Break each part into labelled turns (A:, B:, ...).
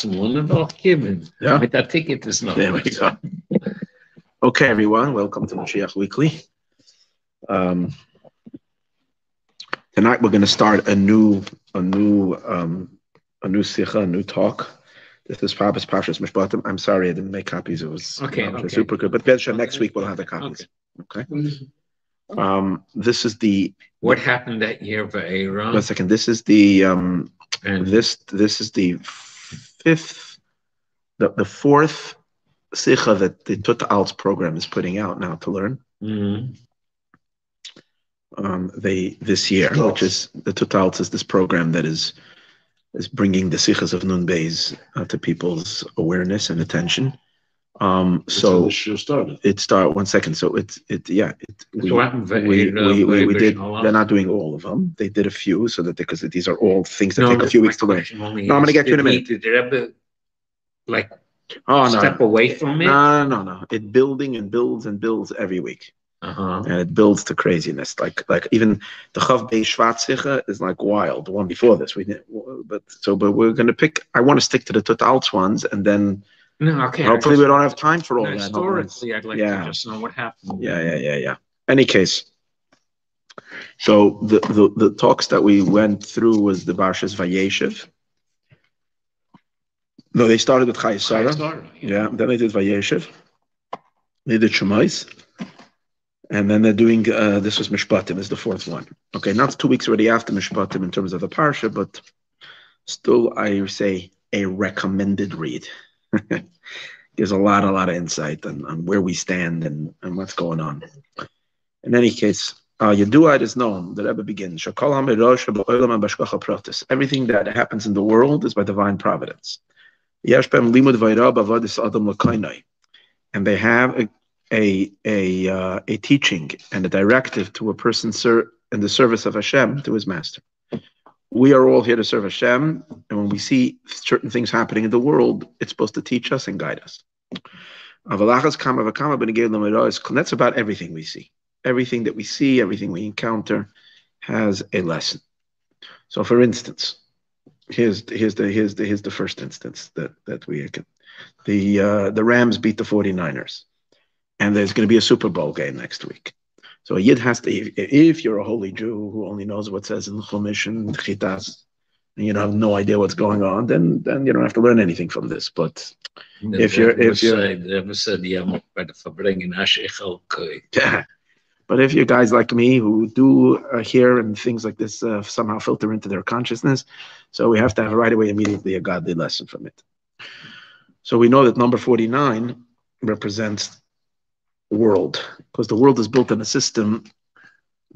A: Asmonen noch geben.
B: Ja.
A: Mit der Ticket ist noch.
B: There we go. Okay, everyone, welcome to Mashiach Weekly. Um, tonight we're going to start a new, a new, um, a new sikha, a new talk. This is Papa's Pashas Mishpatim. I'm sorry I didn't make copies. It was,
A: Okay,
B: it was
A: okay.
B: super good. But Bezra, next week we'll have the copies. Okay. Um, this is the
A: What happened that year for
B: one
A: Aaron?
B: second. This is the um,
A: And
B: this this is the fifth, the, the fourth sikha that the Tut program is putting out now to learn.
A: Mhm.
B: um, they this year, which is the Totalt is this program that is is bringing the sikhs of Nun Beis uh, to people's awareness and attention. Um, so
C: the show started.
B: it start one second. So it's it yeah it, we,
A: what happened for
B: we,
A: Aaron?
B: we, we, we did. They're not doing all of them. They did a few so that because these are all things that
A: No,
B: take a few weeks to learn. No, I'm gonna get to in a minute.
A: Did the Rebbe like
B: Oh no.
A: step away from it?
B: No, no, no. It building and builds and builds every week.
A: Uh-huh.
B: and it builds to craziness. Like like even the Chav Bei Shvatzicha is like wild. The one before this, we didn't. But so, but we're gonna pick. I want to stick to the Totals ones, and then
A: No, okay.
B: Hopefully
A: just-
B: we don't have time for all
A: no,
B: that.
A: Historically, I'd like
B: Yeah.
A: to just know what happened.
B: Yeah, yeah, yeah, yeah. Any case. So the, the the talks that we went through was the Barshas Vayeshev. No, they started with Chayei Sarah.
C: Started.
B: Yeah, then they did Vayeshev. They did Shemais. And then they're doing, uh, this was Mishpatim, is the fourth one. Okay, not two weeks already after Mishpatim in terms of the Parsha, but still, I say a recommended read. Gives a lot, a lot of insight on, on where we stand and, and what's going on. In any case, uh, is known, the Rebbe begins. Everything that happens in the world is by divine providence. And they have a a a uh, a teaching and a directive to a person ser- in the service of Hashem to his master. We are all here to serve Hashem, and when we see certain things happening in the world, it's supposed to teach us and guide us. That's about everything we see. Everything that we see, everything we encounter, has a lesson. So, for instance, here's here's the here's the here's the first instance that that we can. The uh, the Rams beat the 49ers and there's going to be a Super Bowl game next week. So a yid has to, if, if you're a holy Jew who only knows what says in Chumash and Chitas, and you have no idea what's going on, then then you don't have to learn anything from this. But
A: The
B: If you're- if you're-
A: said- the Rebbe said, yeah, by the Farbrengen,
B: yeah, but if you're guys like me who do uh, hear and things like this uh, somehow filter into their consciousness, so we have to have right away immediately a godly lesson from it. So we know that number 49 represents world. Because the world is built on a system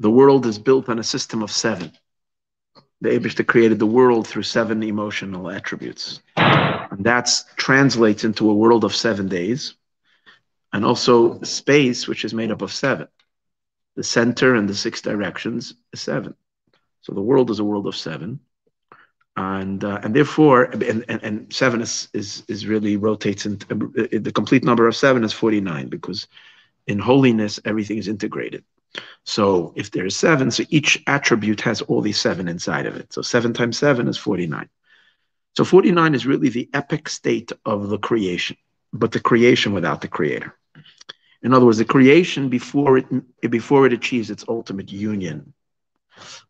B: the world is built on a system of seven. The Abishta created the world through seven emotional attributes. And that translates into a world of seven days and also space which is made up of seven. The center and the six directions is seven. So the world is a world of seven. And uh, and therefore and, and, and seven is, is is really rotates into the complete number of seven is 49 because in holiness everything is integrated. So if there's seven so each attribute has all these seven inside of it. So seven times seven is 49 so 49 is really the epic state of the creation but the creation without the creator. In other words the creation before it before it achieves its ultimate union.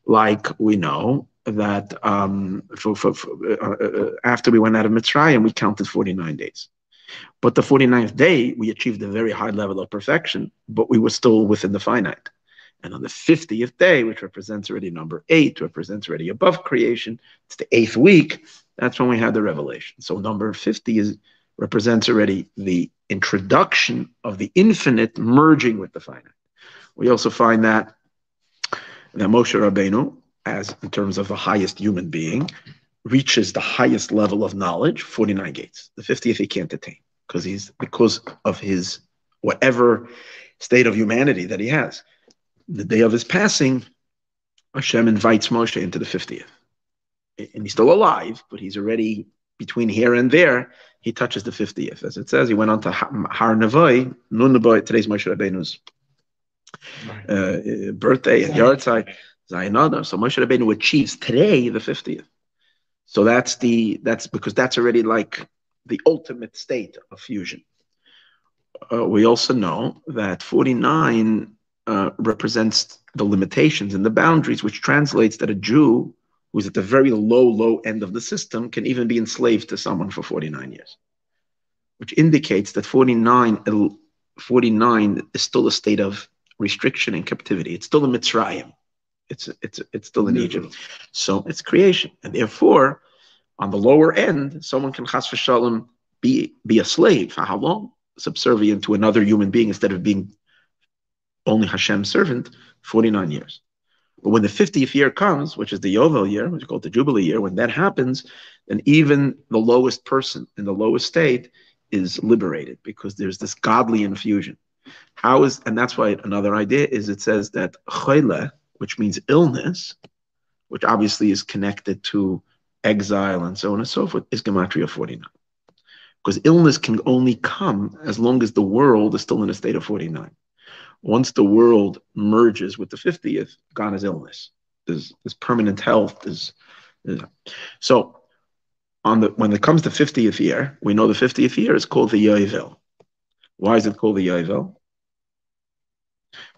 B: Like we know that um, for, for, for, uh, uh, after we went out of Mitzrayim, we counted 49 days. But the 49th day, we achieved a very high level of perfection, but we were still within the finite. And on the 50th day, which represents already number eight, represents already above creation, it's the eighth week, that's when we had the revelation. So number 50 is represents already the introduction of the infinite merging with the finite. We also find that that Moshe Rabbeinu, as in terms of the highest human being, reaches the highest level of knowledge, 49 gates. The 50th he can't attain because he's because of his whatever state of humanity that he has. The day of his passing, Hashem invites Moshe into the 50th. And he's still alive, but he's already between here and there. He touches the 50th. As it says, he went on to Har Nevo, Nun today's Moshe Rabbeinu's uh, birthday and yahrzeit. Zayin Adar. So Moshe Rabbeinu achieves today the 50th. So that's the that's because that's already like the ultimate state of fusion. Uh, we also know that 49 uh, represents the limitations and the boundaries, which translates that a Jew who's at the very low, low end of the system can even be enslaved to someone for 49 years, which indicates that 49, 49 is still a state of restriction and captivity. It's still a Mitzrayim. It's, it's, it's still in Egypt. So it's creation. And therefore, on the lower end, someone can chas v'shalom be, be a slave. For how long? Subservient to another human being instead of being only Hashem's servant, 49 years. But when the 50th year comes, which is the Yovel year, which is called the Jubilee year, when that happens, then even the lowest person in the lowest state is liberated because there's this godly infusion. How is, and that's why another idea is it says that which means illness, which obviously is connected to exile and so on and so forth, is Gematria 49. Because illness can only come as long as the world is still in a state of 49 once the world merges with the 50th, gone is illness. There's, there's permanent health. There's, there's, so on the when it comes to 50th year, we know the 50th year is called the Yovel. Why is it called the Yovel?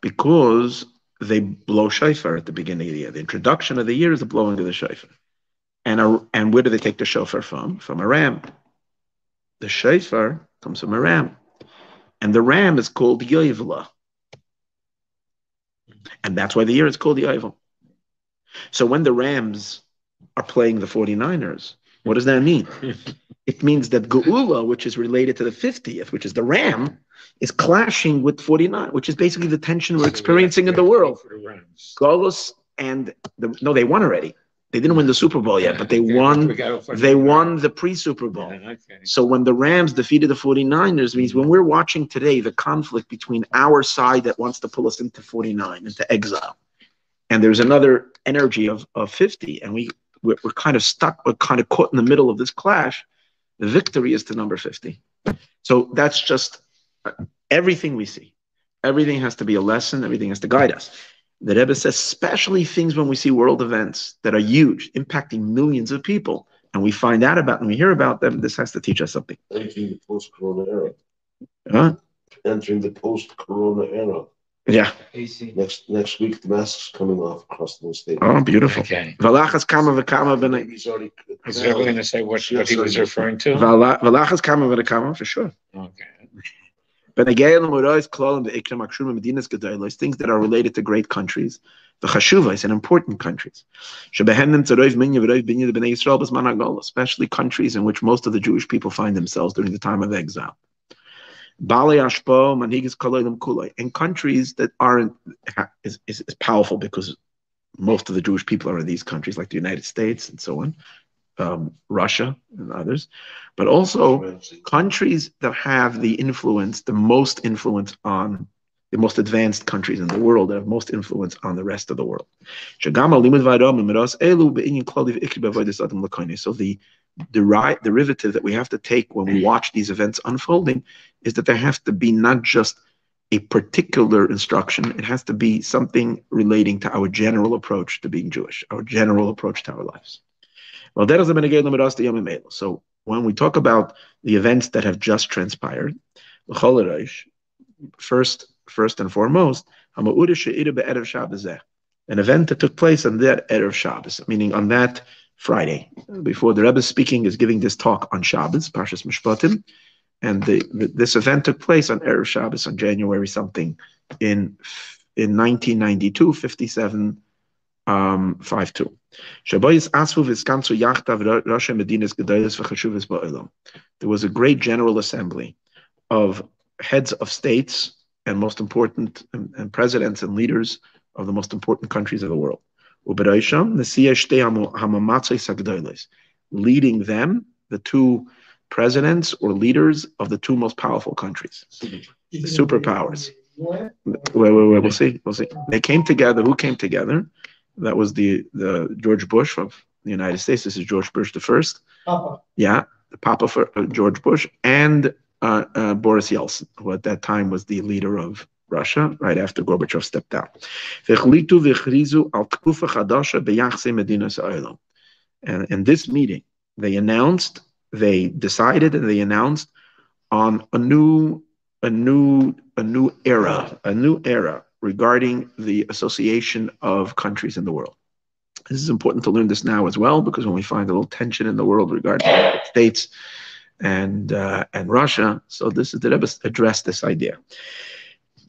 B: Because they blow shofar at the beginning of the year. The introduction of the year is the blowing of the shofar. And, a, and where do they take the shofar from? From a ram. The shofar comes from a ram. And the ram is called Yovelah. And that's why the year is called the Yovel. So when the Rams are playing the 49ers, what does that mean? it means that Geula, which is related to the 50th, which is the Ram, is clashing with 49, which is basically the tension we're experiencing in the world. Golos and the, no, they won already. They didn't win the Super Bowl yet, but they won they won the pre-Super Bowl. So when the Rams defeated the 49ers means when we're watching today the conflict between our side that wants to pull us into 49 into exile and there's another energy of, of 50 and we we're, we're kind of stuck we're kind of caught in the middle of this clash the victory is to number 50 so that's just uh, everything we see. Everything has to be a lesson everything has to guide us the Rebbe says, especially things when we see world events that are huge, impacting millions of people, and we find out about them, we hear about them, this has to teach us something.
C: Entering the post corona era.
B: Huh?
C: Entering the post corona era.
B: Yeah.
C: Next next week, the masks coming off across the state.
B: Oh, beautiful.
A: Okay.
B: Valachas kama v'kama b'nei.
C: He's already.
A: Is there going to say what, what he was referring to?
B: Vala- Valachas kama v'kama, for sure.
A: Okay.
B: Things that are related to great countries, the chashuvas and important countries, especially countries in which most of the Jewish people find themselves during the time of exile. And countries that aren't is, is powerful because most of the Jewish people are in these countries, like the United States and so on um, Russia and others, but also countries that have the influence, the most influence on the most advanced countries in the world that have most influence on the rest of the world. So the deri- derivative that we have to take when we watch these events unfolding is that there has to be not just a particular instruction, it has to be something relating to our general approach to being Jewish, our general approach to our lives. So when we talk about the events that have just transpired, first, first and foremost, an event that took place on that Erev Shabbos, meaning on that Friday, before the Rebbe speaking is giving this talk on Shabbos, Parshas Mishpatim, and the, this event took place on Erev Shabbos on January something in in 1992, 57, um, 5-2. There was a great general assembly of heads of states and most important and, and presidents and leaders of the most important countries of the world. Leading them, the two presidents or leaders of the two most powerful countries, the superpowers. Wait, wait, wait, we'll see. We'll see. They came together. Who came together? That was the the George Bush of the United States. This is George Bush the first. Papa. Yeah, the Papa for uh, George Bush and uh, uh, Boris Yeltsin, who at that time was the leader of Russia, right after Gorbachev stepped down. And in this meeting, they announced, they decided, and they announced on a new, a new, a new era, a new era regarding the association of countries in the world. This is important to learn this now as well, because when we find a little tension in the world regarding the United States and uh, and Russia, so this is the Rebbe addressed this idea.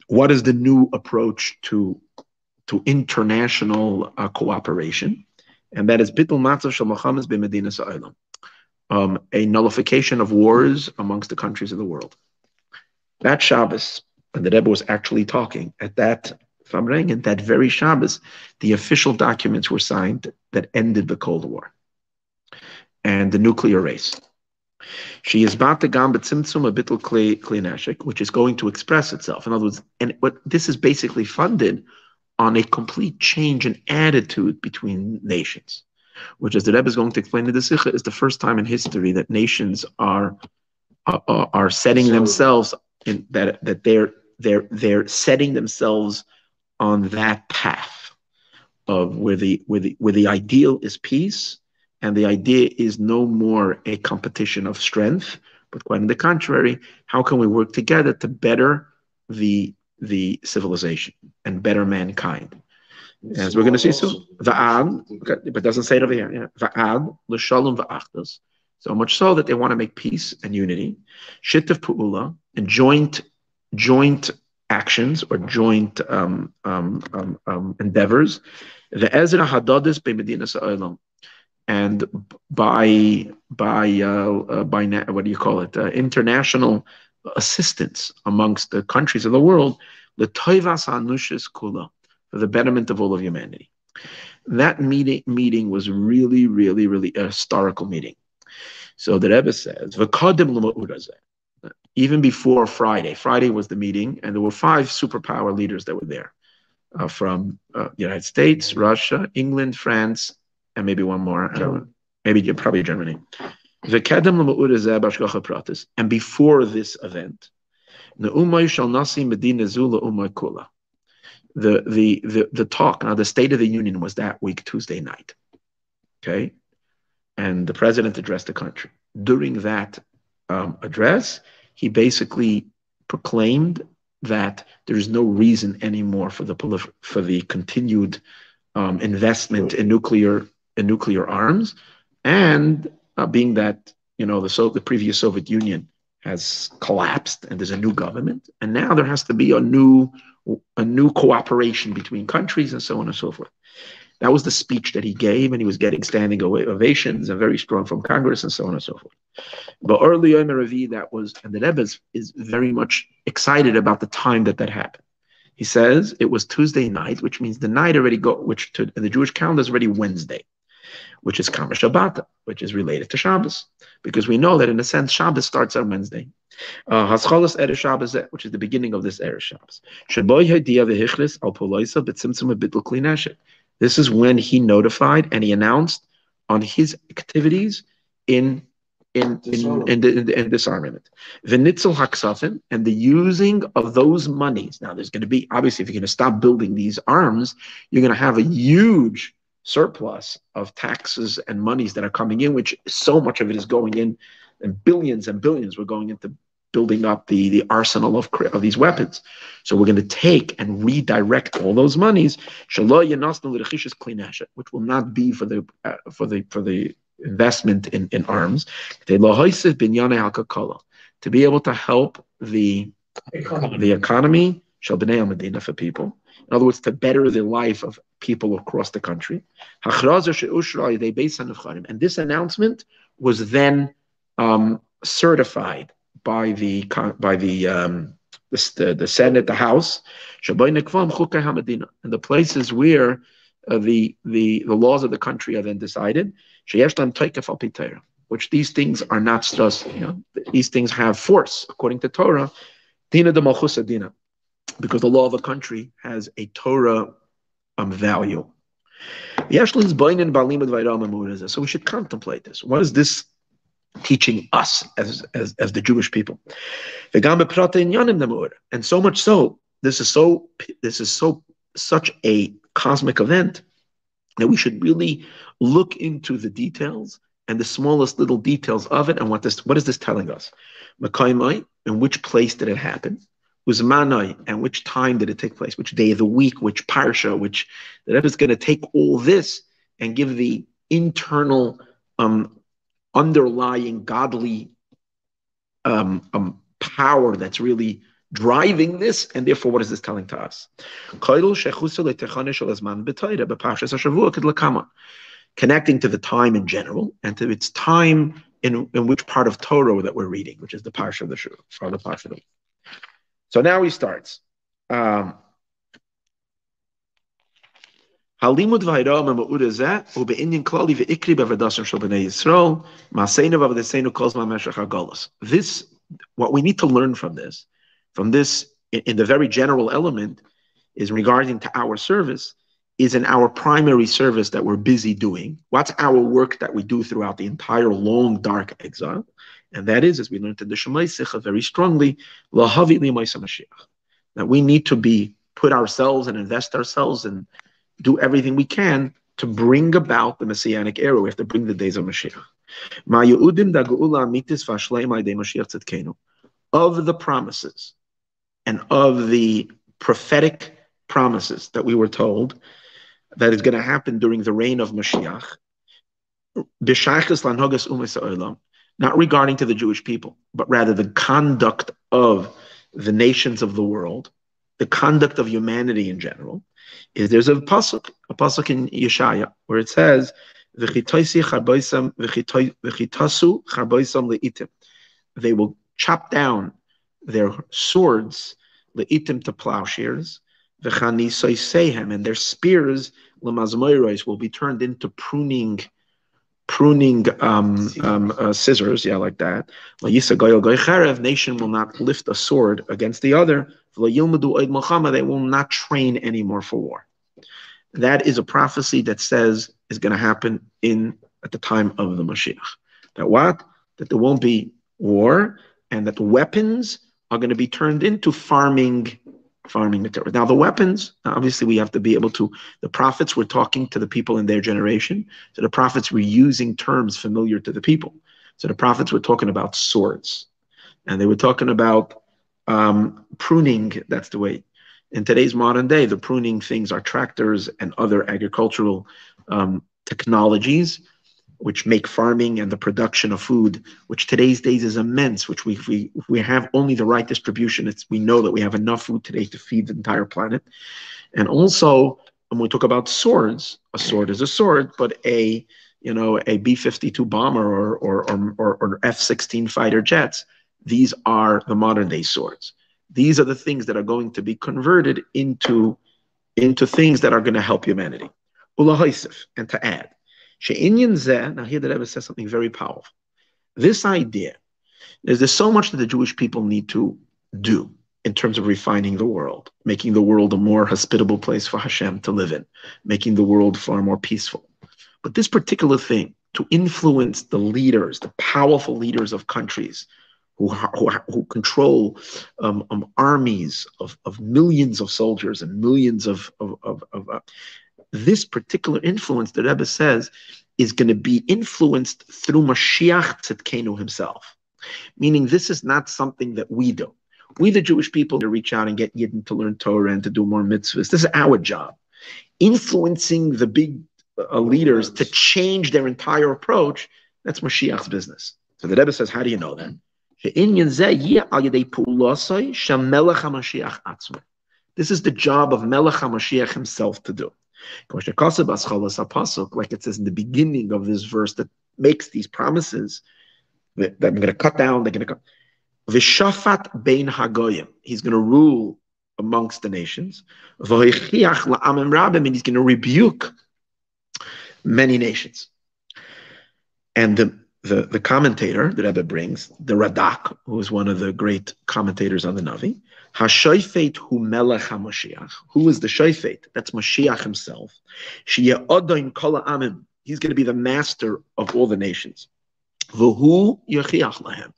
B: What is the new approach to to international uh, cooperation? And that is bittul matzav shel Muhammad b'medina sa'olam, um, a nullification of wars amongst the countries of the world. That Shabbos, and the Rebbe was actually talking at that Farbrengen, that very Shabbos, the official documents were signed that ended the Cold War and the nuclear race. She is bata gamba tzimtzum a bittul kli which is going to express itself. In other words, and what this is basically funded on a complete change in attitude between nations, which, as the Rebbe is going to explain in the Sikha, is the first time in history that nations are are, are setting so, themselves in that that they're they're they're setting themselves on that path of where the where the where the ideal is peace and the idea is no more a competition of strength but quite on the contrary how can we work together to better the the civilization and better mankind? As we're going to see soon. Va'ad but doesn't say it over here. Yeah. Va'ad l'shalom va'achdas so much so that they want to make peace and unity. Shittif pu'ula and joint joint actions or joint um, um, um, um endeavors. The Ezra Hadadis by Medina. And by by uh, uh, by what do you call it? Uh, international assistance amongst the countries of the world, the Toivas Anushis Kula, for the betterment of all of humanity. That meeting meeting was really, really, really a historical meeting. So the Rebbe says, even before Friday. Friday was the meeting, and there were five superpower leaders that were there uh, from uh, the United States, Russia, England, France, and maybe one more. I don't know. Maybe probably Germany. And before this event, the the the the talk now the State of the Union was that week Tuesday night, okay, and the president addressed the country. During that um, address, he basically proclaimed that there is no reason anymore for the for the continued um, investment in nuclear in nuclear arms, and uh, being that you know the so the previous Soviet Union has collapsed and there's a new government, and now there has to be a new a new cooperation between countries and so on and so forth. That was the speech that he gave, and he was getting standing ovations and very strong from Congress and so on and so forth. But early Yom Ravi, that was, and the Rebbe is, is very much excited about the time that that happened. He says it was Tuesday night, which means the night already got, which to the Jewish calendar is already Wednesday, which is Kama Shabbat, which is related to Shabbos, because we know that in a sense Shabbos starts on Wednesday. Uh, Haschalas Erev Shabbos, which is the beginning of this Erev Shabbos. Shaboy Hadiya v'Hichlis al Poloisa b'Tzimtzum b'Bitl Klinashik. This is when he notified and he announced on his activities in in in, in, in, in disarmament. Vinitzel haksafim and the using of those monies. Now, there's going to be obviously if you're going to stop building these arms, you're going to have a huge surplus of taxes and monies that are coming in, which so much of it is going in, and billions and billions were going into building up the, the arsenal of, of these weapons. So we're going to take and redirect all those monies, which will not be for the uh, for the for the investment in, in arms, to be able to help the economy. the economy, Medina for people. In other words, to better the life of people across the country. And this announcement was then um, certified by the by the um, the, the Senate, the House, and the places where uh, the the the laws of the country are then decided. Which these things are not just you know these things have force according to Torah. Dina de dina, because the law of a country has a Torah um, value. So we should contemplate this. What is this teaching us as, as, as the Jewish people. And so much so, this is so this is so such a cosmic event that we should really look into the details and the smallest little details of it and what this what is this telling us? Makaimai, in which place did it happen? Uzmanai, and which time did it take place? Which day of the week, which parsha, which the Rebbe is going to take all this and give the internal um, underlying godly um, um, power that's really driving this, and therefore, what is this telling to us? Connecting to the time in general and to its time in, in which part of Torah that we're reading, which is the parsha of the Shur, or the parsha So now he starts. Um, Halimud u'be'inyan klali v'ikri b'avadasim shel b'nei Yisrael ma'aseinu v'avadaseinu kol zman meshach ha'golos. This, what we need to learn from this, from this in, in the very general element, is regarding to our service, is in our primary service that we're busy doing. What's our work that we do throughout the entire long dark exile? And that is, as we learned in the Shemay Sicha very strongly, lahavi That we need to be put ourselves and invest ourselves in do everything we can to bring about the messianic era. We have to bring the days of Mashiach. Of the promises and of the prophetic promises that we were told that is going to happen during the reign of Mashiach, not regarding to the Jewish people, but rather the conduct of the nations of the world, the conduct of humanity in general, is there's a pasuk, a pasuk in Yeshaya, where it says, They will chop down their swords, leitim to plowshares, and their spears, will be turned into pruning pruning um, um, uh, scissors, yeah, like that. Nation will not lift a sword against the other. They will not train anymore for war. That is a prophecy that says is going to happen in at the time of the Mashiach. That what? That there won't be war, and that weapons are going to be turned into farming farming material. Now, the weapons, obviously, we have to be able to. The prophets were talking to the people in their generation, so the prophets were using terms familiar to the people. So the prophets were talking about swords, and they were talking about um, pruning. That's the way. In today's modern day, the pruning things are tractors and other agricultural um, technologies which make farming and the production of food, which today's days is immense, which we, we, we have only the right distribution, it's, we know that we have enough food today to feed the entire planet. And also, when we talk about swords, a sword is a sword, but a you know a B-52 bomber or or, or, or F-16 fighter jets, these are the modern day swords. These are the things that are going to be converted into into things that are going to help humanity. And to add, now here the Rebbe says something very powerful. This idea is there's so much that the Jewish people need to do in terms of refining the world, making the world a more hospitable place for Hashem to live in, making the world far more peaceful. But this particular thing, to influence the leaders, the powerful leaders of countries who, who, who control um, um, armies of, of millions of soldiers and millions of, of, of, of uh, this particular influence, the Rebbe says, is going to be influenced through Mashiach Tzidkenu himself. Meaning, this is not something that we do. We, the Jewish people, to reach out and get Yidden to learn Torah and to do more mitzvahs. This is our job. Influencing the big uh, leaders to change their entire approach, that's Mashiach's business. So the Rebbe says, how do you know that? This is the job of Melech HaMashiach himself to do. Like it says in the beginning of this verse that makes these promises that, that I'm going to cut down, they're going to cut. Bein hagoyim. He's going to rule amongst the nations. And he's going to rebuke many nations. And the, the, the commentator that Rebbe brings, the Radak, who is one of the great commentators on the Navi, Hashoifet hu melech HaMashiach. Who is the Shoifet? That's Mashiach himself. Shia odoin kol amim. He's going to be the master of all the nations. V'hu yachiach lahem.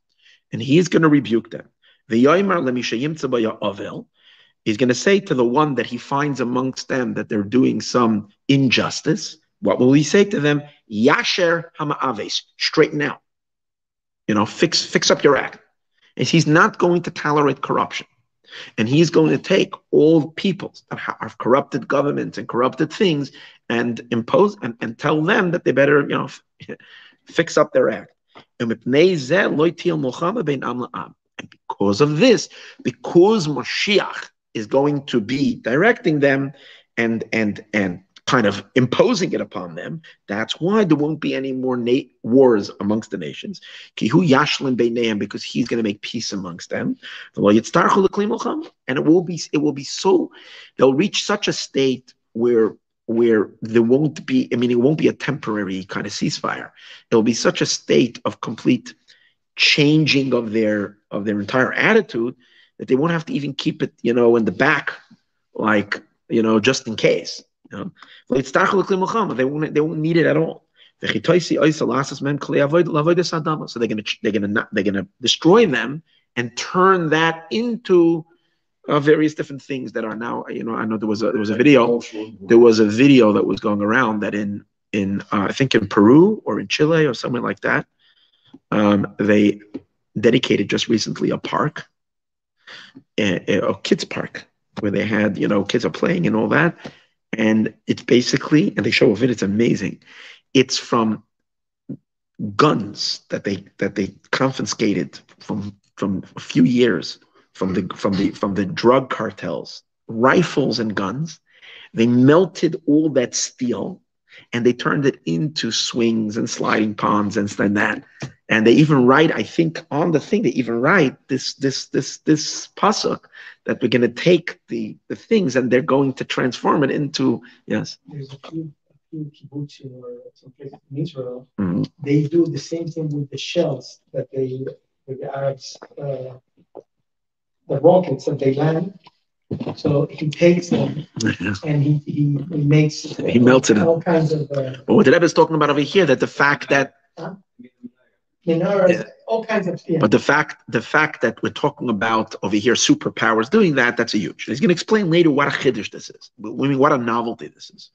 B: And he's going to rebuke them. V'yoymar lemishayim avel. He's going to say to the one that he finds amongst them that they're doing some injustice, What will he say to them? Yasher hama'aves, straighten out. You know, fix fix up your act. And he's not going to tolerate corruption. And he's going to take all peoples that have corrupted governments and corrupted things and impose and, and tell them that they better, you know, fix up their act. And because of this, because Mashiach is going to be directing them and and and kind of imposing it upon them. That's why there won't be any more na- wars amongst the nations. Because he's going to make peace amongst them. And it will be it will be so they'll reach such a state where where there won't be, I mean, it won't be a temporary kind of ceasefire. It'll be such a state of complete changing of their of their entire attitude that they won't have to even keep it, you know, in the back, like, you know, just in case. They won't they won't need it at all. So they're gonna they're gonna they're gonna destroy them and turn that into uh, various different things that are now, you know, I know there was a there was a video, there was a video that was going around that in in uh, I think in Peru or in Chile or somewhere like that, um, they dedicated just recently a park, a, a kids park where they had you know kids are playing and all that, and it's basically and they show a video. It's amazing. It's from guns that they that they confiscated from from a few years from the from the from the drug cartels, rifles and guns. They melted all that steel and they turned it into swings and sliding ponds and stuff that. And they even write, I think, on the thing they even write this this this this pasuk that we're going to take the the things and they're going to transform it into yes.
D: There's a few, a few kibbutzim or some places in Israel. Mm-hmm. They do the same thing with the shells that they with the Arabs uh, the rockets that they land. So he takes them and he, he, he makes
B: he melted
D: all kinds of. Uh,
B: well, what the Rebbe is talking about over here that the fact that.
D: Huh? Yeah. all kinds of. Yeah.
B: But the fact the fact that we're talking about over here superpowers doing that that's a huge. He's going to explain later what a chiddush this is. I mean, what a novelty this is.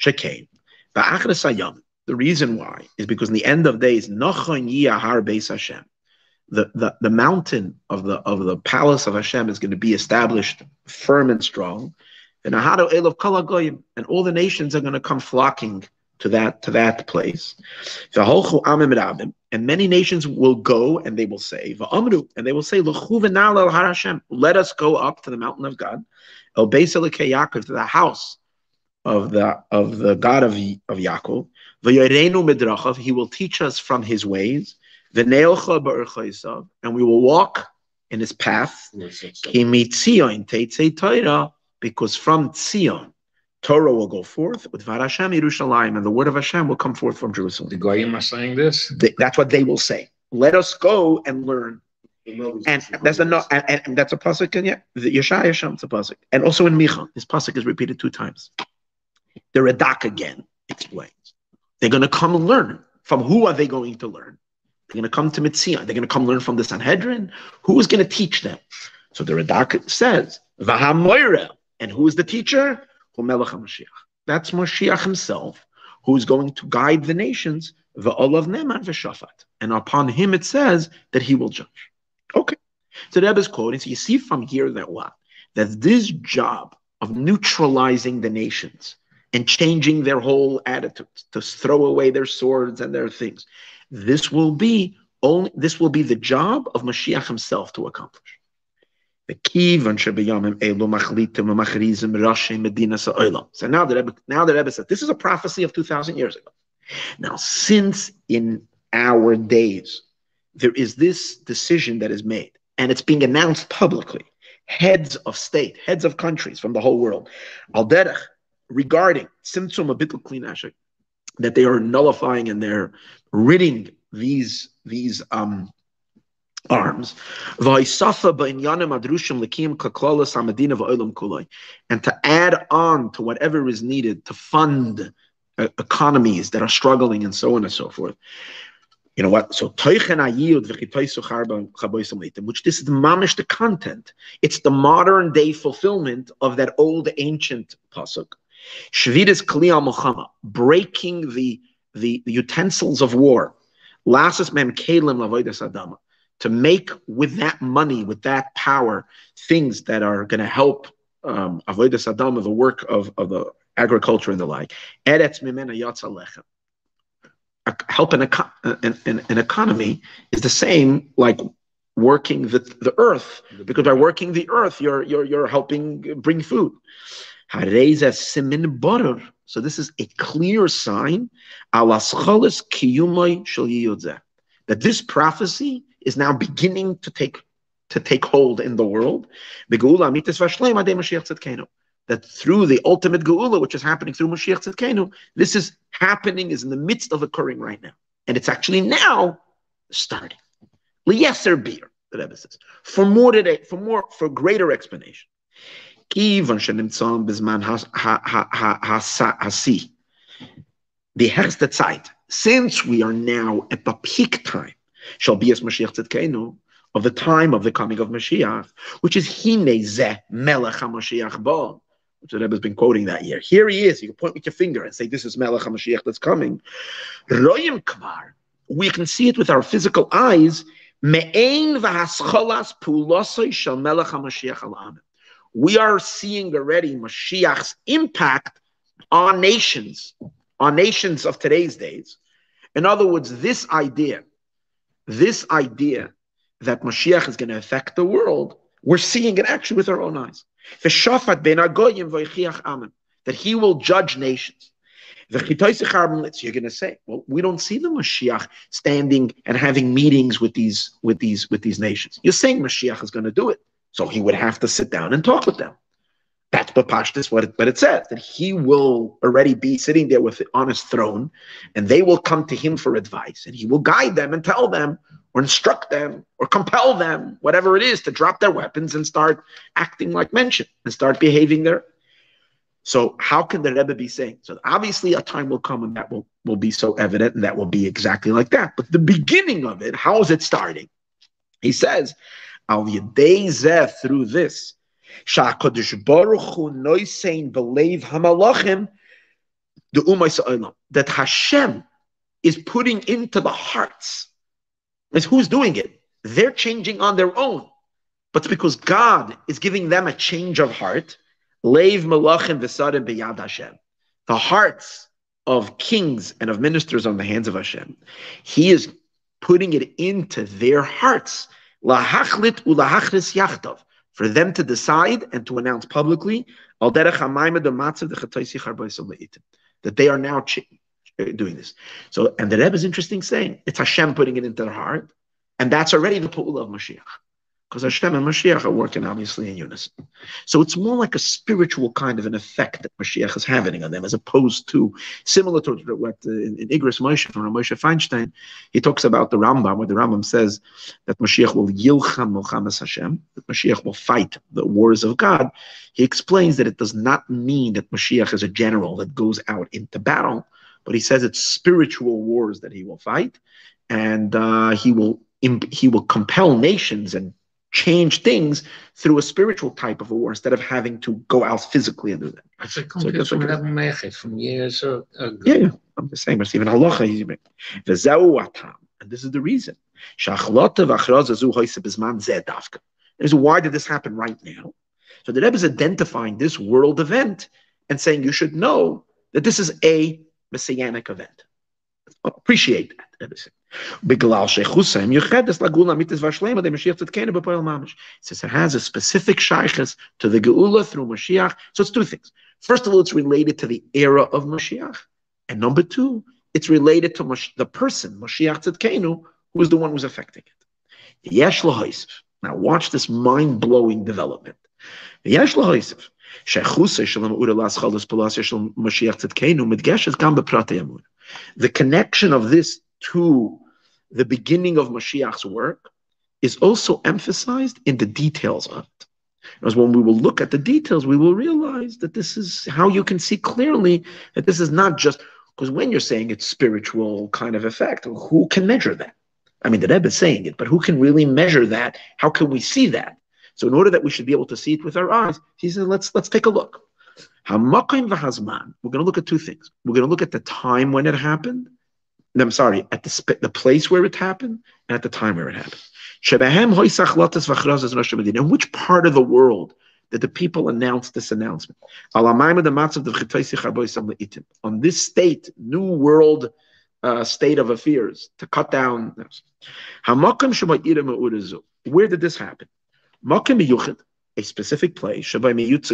B: Shekain, the reason why is because in the end of days, Nachon Beis Hashem the, the, the mountain of the of the palace of Hashem is going to be established firm and strong. And and all the nations are going to come flocking to that to that place. And many nations will go and they will say, and they will say, let us go up to the mountain of God, to the house of the of the God of, of Yaakov. He will teach us from his ways and we will walk in his path. Because from Tzion, Torah will go forth with Varashem Yerushalayim, and the word of Hashem will come forth from Jerusalem.
A: The Goyim are saying this.
B: They, that's what they will say. Let us go and learn. And that's a no, and, and, that's a pasuk in yeah, the Yeshaya Shem's a pasuk, and also in Micha, this pasuk is repeated two times. The Radak again explains they're going to come and learn. From who are they going to learn? They're going to come to Mitzia. They're going to come learn from the Sanhedrin. Who is going to teach them? So the Radak says, Vahamoira. And who is the teacher? Melech HaMashiach. That's Mashiach himself, who is going to guide the nations, Va'olav Neman V'Shafat. And upon him it says that he will judge. Okay. So the Rebbe is quoting. So you see from here that what? That this job of neutralizing the nations and changing their whole attitude to throw away their swords and their things this will be only this will be the job of Mashiach himself to accomplish. The key So now the Rebbe, now the Rebbe said this is a prophecy of two thousand years ago. Now, since in our days there is this decision that is made and it's being announced publicly, heads of state, heads of countries from the whole world, al regarding simtsum abitul klinashik, that they are nullifying and they're ridding these these um, arms. And to add on to whatever is needed to fund uh, economies that are struggling and so on and so forth. You know what? So which this is the mamish the content. It's the modern day fulfillment of that old ancient pasuk Shvidas kli al breaking the, the, the utensils of war. Lasas mem kelim lavoidas adama. To make with that money, with that power, things that are going to help um, avoidas adama, the work of, of the agriculture and the like. Eretz mimena help an, an, an, an, economy is the same like working the, the earth because by working the earth you're you're, you're helping bring food. So this is a clear sign that this prophecy is now beginning to take to take hold in the world that through the ultimate geula, which is happening through Mashiach Tzidkenu, this is happening, is in the midst of occurring right now. And it's actually now starting. Liyeser beer, the Rebbe says. For more today, for more, for greater explanation. The hechste Zeit, since we are now at the peak time, shall be as Mashiach Tzidkenu, of the time of the coming of Mashiach, which is Hine Zeh Melech HaMashiach Bo, which the Rebbe has been quoting that year. Here he is. You can point with your finger and say, This is Melech HaMashiach that's coming. Royim Kvar, we can see it with our physical eyes. Me'ein v'hascholas pulosoi shel Melech HaMashiach We are seeing already Mashiach's impact on nations, on nations of today's days. In other words, this idea, this idea that Mashiach is going to affect the world, we're seeing it actually with our own eyes. That he will judge nations. You're going to say, well, we don't see the Mashiach standing and having meetings with these with these with these nations. You're saying Mashiach is going to do it, so he would have to sit down and talk with them. That's Bapashtis, what it, what it says, that he will already be sitting there with on his throne, and they will come to him for advice, and he will guide them and tell them or instruct them or compel them, whatever it is, to drop their weapons and start acting like mention and start behaving there. So how can the Rebbe be saying? So obviously a time will come and that will, will be so evident and that will be exactly like that. But the beginning of it, how is it starting? He says, Al through this, that Hashem is putting into the hearts is who's doing it? They're changing on their own. But because God is giving them a change of heart. Leiv melachim v'sadim b'yad Hashem. The hearts of kings and of ministers on the hands of Hashem. He is putting it into their hearts. Lahachlit ulahachris yachtov. For them to decide and to announce publicly that they are now uh, doing this. So, and the Rebbe is interesting saying it's Hashem putting it into their heart, and that's already the pool of Mashiach. Because Hashem and Mashiach are working obviously in unison. So it's more like a spiritual kind of an effect that Mashiach is having on them, as opposed to similar to what uh, in, in Igros Moshe from Moshe Feinstein, he talks about the Rambam, where the Rambam says that Mashiach will yilcham Muhammad Hashem, that Mashiach will fight the wars of God. He explains that it does not mean that Mashiach is a general that goes out into battle, but he says it's spiritual wars that he will fight, and uh, he will he will compel nations and change things through a spiritual type of a war instead of having to go out physically and do that.
A: So that's like from years ago.
B: Yeah, yeah, I'm the same. It's even halacha. And this is the reason. Is why did this happen right now? So the Rebbe is identifying this world event and saying you should know that this is a messianic event. Appreciate that. It says it has a specific shaykhs to the geula through Mashiach. So it's two things. First of all, it's related to the era of Mashiach, and number two, it's related to the person Mashiach Tzedkenu, who is the one who's affecting it. Yesh Now watch this mind-blowing development. Yesh the connection of this to the beginning of Mashiach's work is also emphasized in the details of it. Because when we will look at the details, we will realize that this is how you can see clearly that this is not just because when you're saying it's spiritual kind of effect, who can measure that? I mean, the Rebbe is saying it, but who can really measure that? How can we see that? So in order that we should be able to see it with our eyes, he said, let's let's take a look. Hamakim v'hazman. We're going to look at two things. We're going to look at the time when it happened. I'm sorry, at the the place where it happened and at the time where it happened. In which part of the world did the people announce this announcement? On this state, new world uh, state of affairs to cut down. Where did this happen? a specific place. It's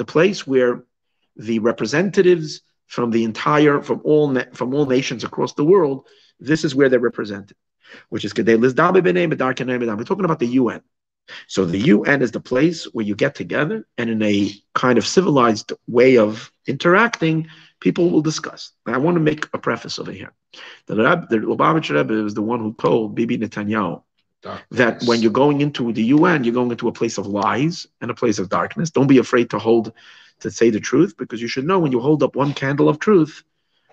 B: a place where the representatives from the entire, from all, from all nations across the world, this is where they're represented, which is We're talking about the UN. So the UN is the place where you get together and in a kind of civilized way of interacting, people will discuss. I want to make a preface over here. The, Reb, the Rebbe is the one who told Bibi Netanyahu that when you're going into the UN, you're going into a place of lies and a place of darkness. Don't be afraid to hold, to say the truth, because you should know when you hold up one candle of truth,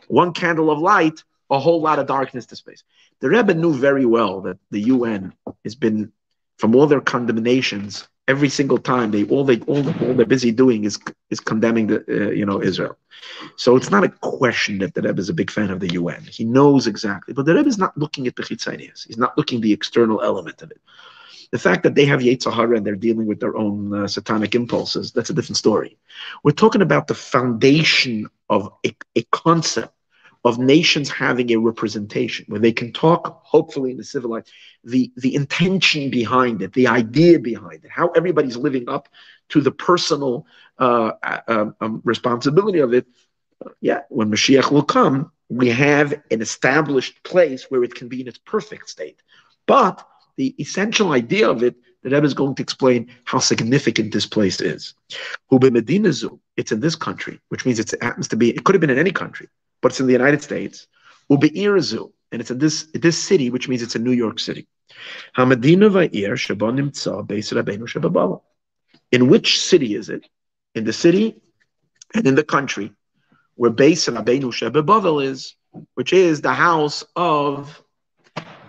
B: one candle of light, a whole lot of darkness to space. The Rebbe knew very well that the UN has been, from all their condemnations, every single time they all they all, all they're busy doing is is condemning the uh, you know Israel. So it's not a question that the Rebbe is a big fan of the UN. He knows exactly, but the Rebbe is not looking at the chitzanias. He's not looking the external element of it. The fact that they have yetzer hara and they're dealing with their own uh, satanic impulses, that's a different story. We're talking about the foundation of a, a concept of nations having a representation where they can talk, hopefully in the civilized, the, the intention behind it, the idea behind it, how everybody's living up to the personal uh, uh, um, responsibility of it. Yeah, when Mashiach will come, we have an established place where it can be in its perfect state. But the essential idea of it, the Rebbe is going to explain how significant this place is. It's in this country, which means it happens to be, it could have been in any country but it's in the United States. And it's in this this city, which means it's in New York City. In which city is it? In the city and in the country where Beis Rabbeinu Shebebavel is, which is the house of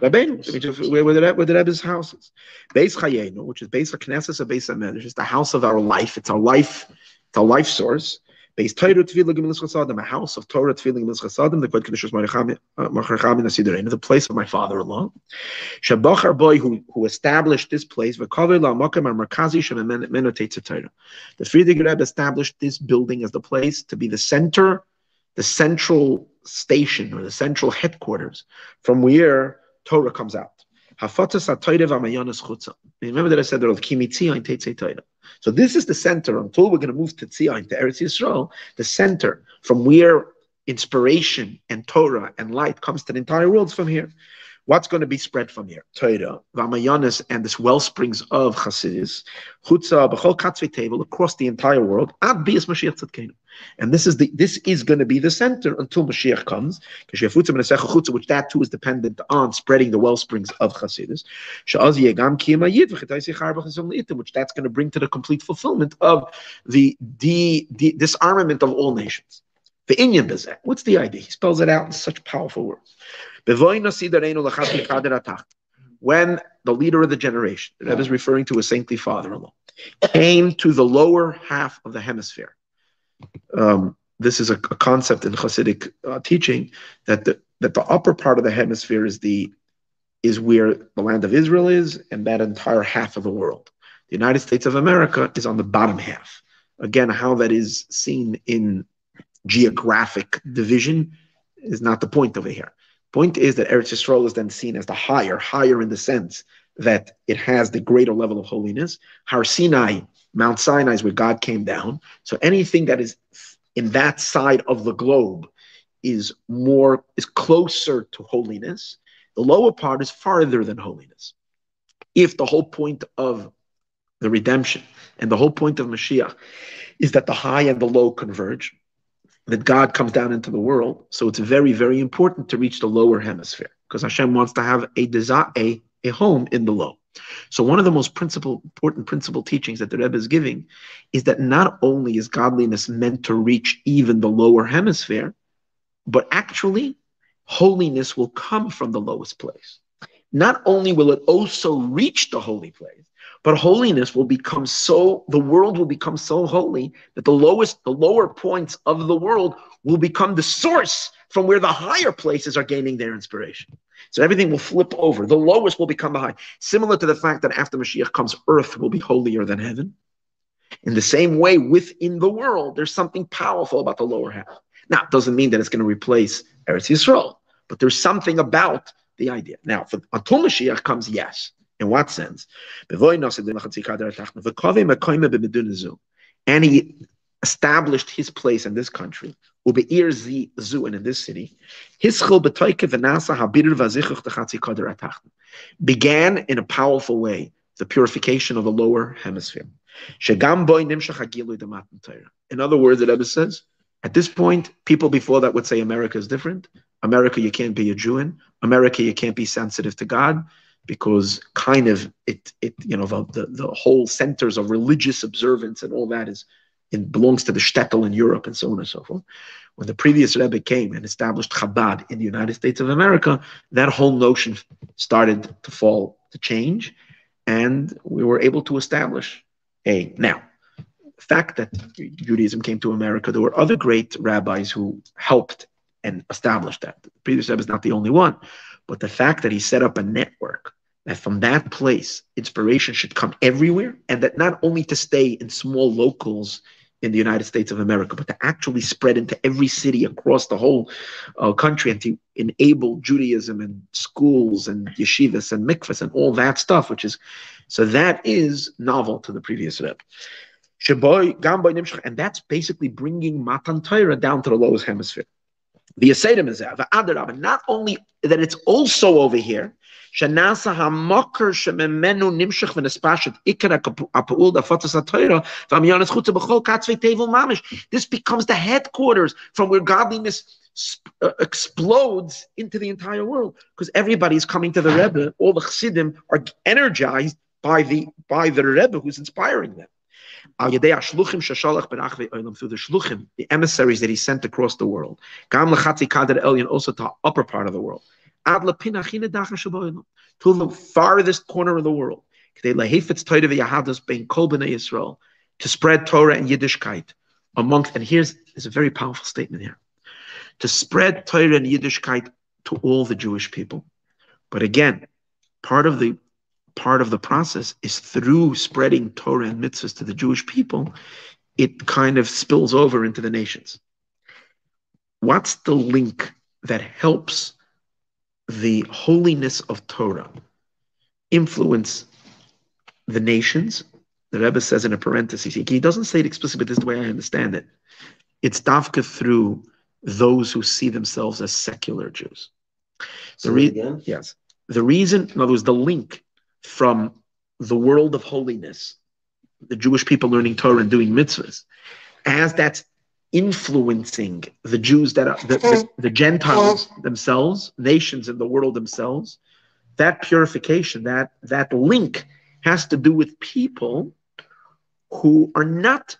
B: Rabbeinu, where, where, the, where the Rebbe's house is. Beis Chayenu, which is Beis Knesset of Beis Hamedrash, is the house of our life. It's our life, it's our life source. Beis Torah Tefillah Gemilas Chasadim, a house of Torah Tefillah Gemilas Chasadim, the Kvod Kedushas Marchachamin Asidarein, the place of my father-in-law. Shabachar boy who who established this place, V'kaver La Makam Markazi Shemenotate Torah. The Frierdiker Rebbe established this building as the place to be the center, the central station or the central headquarters from where Torah comes out. Remember that I said that. So this is the center until we're going to move to Tzion, to Eretz Yisrael, the center from where inspiration and Torah and light comes to the entire world from here. What's going to be spread from here? Torah, Vamayanis, and this well springs of Hasidus, Chutza, B'chol Katzvi table across the entire world, Ad Bias Mashiach Tzadkenu. And this is the this is going to be the center until Mashiach comes, Because which that too is dependent on spreading the well springs of Hasidus. Which that's going to bring to the complete fulfillment of the, the, the disarmament of all nations. The Inyan Bezek. What's the idea? He spells it out in such powerful words. When the leader of the generation, that is referring to a saintly father-in-law, came to the lower half of the hemisphere. Um, this is a, a, concept in Hasidic uh, teaching that the that the upper part of the hemisphere is the is where the land of Israel is, and that entire half of the world. The United States of America is on the bottom half. Again, how that is seen in geographic division is not the point over here. Point is that Eretz Yisrael is then seen as the higher, higher in the sense that it has the greater level of holiness. Har Sinai, Mount Sinai is where God came down. So anything that is in that side of the globe is more is closer to holiness. The lower part is farther than holiness. If the whole point of the redemption and the whole point of Mashiach is that the high and the low converge, that God comes down into the world. So it's very, very important to reach the lower hemisphere because Hashem wants to have a desire, a, a home in the low. So one of the most principal, important principal teachings that the Rebbe is giving is that not only is godliness meant to reach even the lower hemisphere, but actually holiness will come from the lowest place. Not only will it also reach the holy place, But holiness will become so, the world will become so holy that the lowest, the lower points of the world will become the source from where the higher places are gaining their inspiration. So everything will flip over. The lowest will become the high. Similar to the fact that after Mashiach comes, earth will be holier than heaven. In the same way, within the world, there's something powerful about the lower half. Now, it doesn't mean that it's going to replace Eretz Yisrael, but there's something about the idea. Now, for, until Mashiach comes, yes. In what sense? And he established his place in this country, and in this city, began in a powerful way the purification of the lower hemisphere. In other words, the Rebbe says, at this point, people before that would say America is different. America, you can't be a Jew in. America, you can't be sensitive to God because kind of it, it you know, the, the, the whole centers of religious observance and all that is it belongs to the shtetl in Europe and so on and so forth. When the previous Rebbe came and established Chabad in the United States of America, that whole notion started to fall, to change, and we were able to establish a now fact that Judaism came to America. There were other great rabbis who helped and established that. The previous Rebbe is not the only one, but the fact that he set up a network that from that place inspiration should come everywhere, and that not only to stay in small locals in the United States of America, but to actually spread into every city across the whole uh, country and to enable Judaism and schools and yeshivas and mikvahs and all that stuff, which is so that is novel to the previous Rebbe. And that's basically bringing Matan Torah down to the lowest hemisphere. The Asedim is there. Not only that it's also over here, שנעשה המוקר שממנו נמשך ונספשת עיקר הפעול דפוצס התוירה והמיונס חוצה בכל קצווי תבל ממש. This becomes the headquarters from where godliness uh, explodes into the entire world because everybody is coming to the Rebbe. All the Chassidim are energized by the by the Rebbe who's inspiring them. Through the shluchim, the emissaries that he sent across the world. Gam also to the upper part of the world to the farthest corner of the world. To spread Torah and Yiddishkeit amongst, and here's there's a very powerful statement here. To spread Torah and Yiddishkeit to all the Jewish people. But again, part of the part of the process is through spreading Torah and mitzvahs to the Jewish people, it kind of spills over into the nations. What's the link that helps the holiness of Torah influence the nations, the Rebbe says in a parenthesis, he doesn't say it explicitly, but this is the way I understand it. It's dafka through those who see themselves as secular Jews.
C: The re-
B: yes. The reason, in other words, the link from the world of holiness, the Jewish people learning Torah and doing mitzvahs, as that's influencing the Jews that are the, the, the, Gentiles themselves, nations in the world themselves. That purification, that that link has to do with people who are not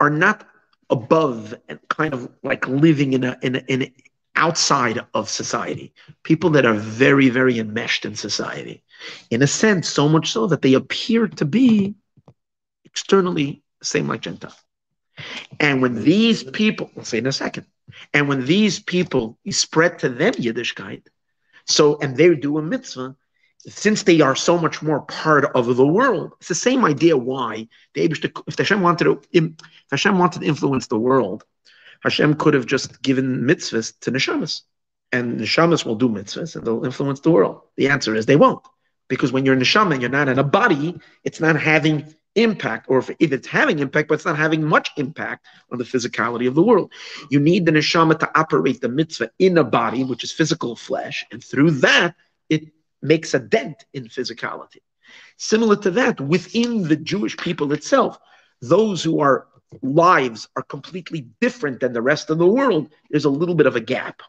B: are not above and kind of like living in a in a, in a, outside of society. People that are very very enmeshed in society, in a sense, so much so that they appear to be externally same like Gentile. And when these people, we'll say in a second, and when these people spread to them Yiddishkeit, so and they do a mitzvah, since they are so much more part of the world, it's the same idea why the if Hashem wanted to, if Hashem wanted to influence the world, Hashem could have just given mitzvahs to neshamas, and neshamas will do mitzvahs and they'll influence the world. The answer is they won't, because when you're neshama you're not in a body, it's not having impact, or if, if, it's having impact, but it's not having much impact on the physicality of the world. You need the neshama to operate the mitzvah in a body, which is physical flesh, and through that, it makes a dent in physicality. Similar to that, within the Jewish people itself, those who are lives are completely different than the rest of the world, there's a little bit of a gap.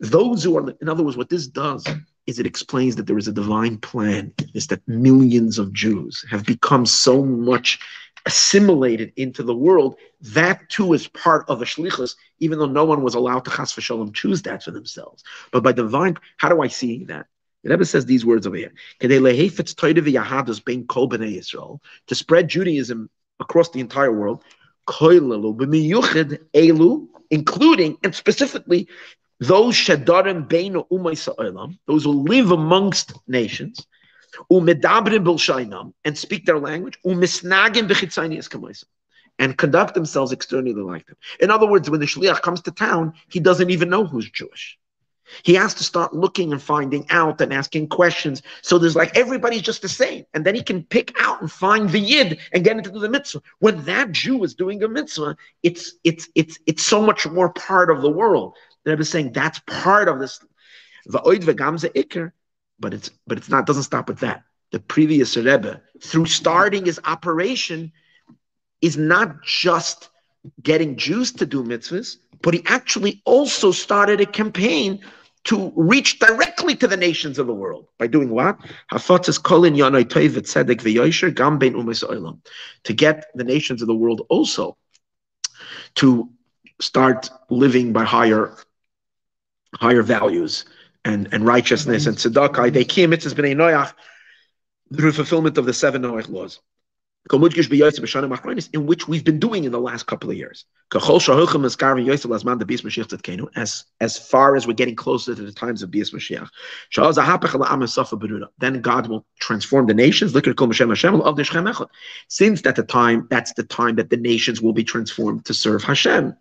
B: Those who are, in other words, what this does is it explains that there is a divine plan, is that millions of Jews have become so much assimilated into the world. That too is part of the shlichus, even though no one was allowed to chas v'shalom choose that for themselves. But by divine, how do I see that? The Rebbe says these words over here. To spread Judaism across the entire world, including and specifically those shadarim beinu umay those who live amongst nations, umedabrim bilshainam, and speak their language, umisnagim bechitzanias kamoisam and conduct themselves externally like them. In other words, when the shliach comes to town, he doesn't even know who's Jewish. He has to start looking and finding out and asking questions. So there's like everybody's just the same. And then he can pick out and find the yid and get into the mitzvah. When that Jew is doing a mitzvah, it's it's it's it's so much more part of the world. The Rebbe is saying that's part of this. But it's but it's not doesn't stop with that. The previous Rebbe, through starting his operation, is not just getting Jews to do mitzvahs, but he actually also started a campaign to reach directly to the nations of the world by doing what? To get the nations of the world also to start living by higher higher values and, and righteousness and tzedakah. They came through fulfillment of the seven Noach laws in which we've been doing in the last couple of years. As, as far as we're getting closer to the times of Bias Mashiach. Then God will transform the nations. Since that the time, that's the time that the nations will be transformed to serve Hashem.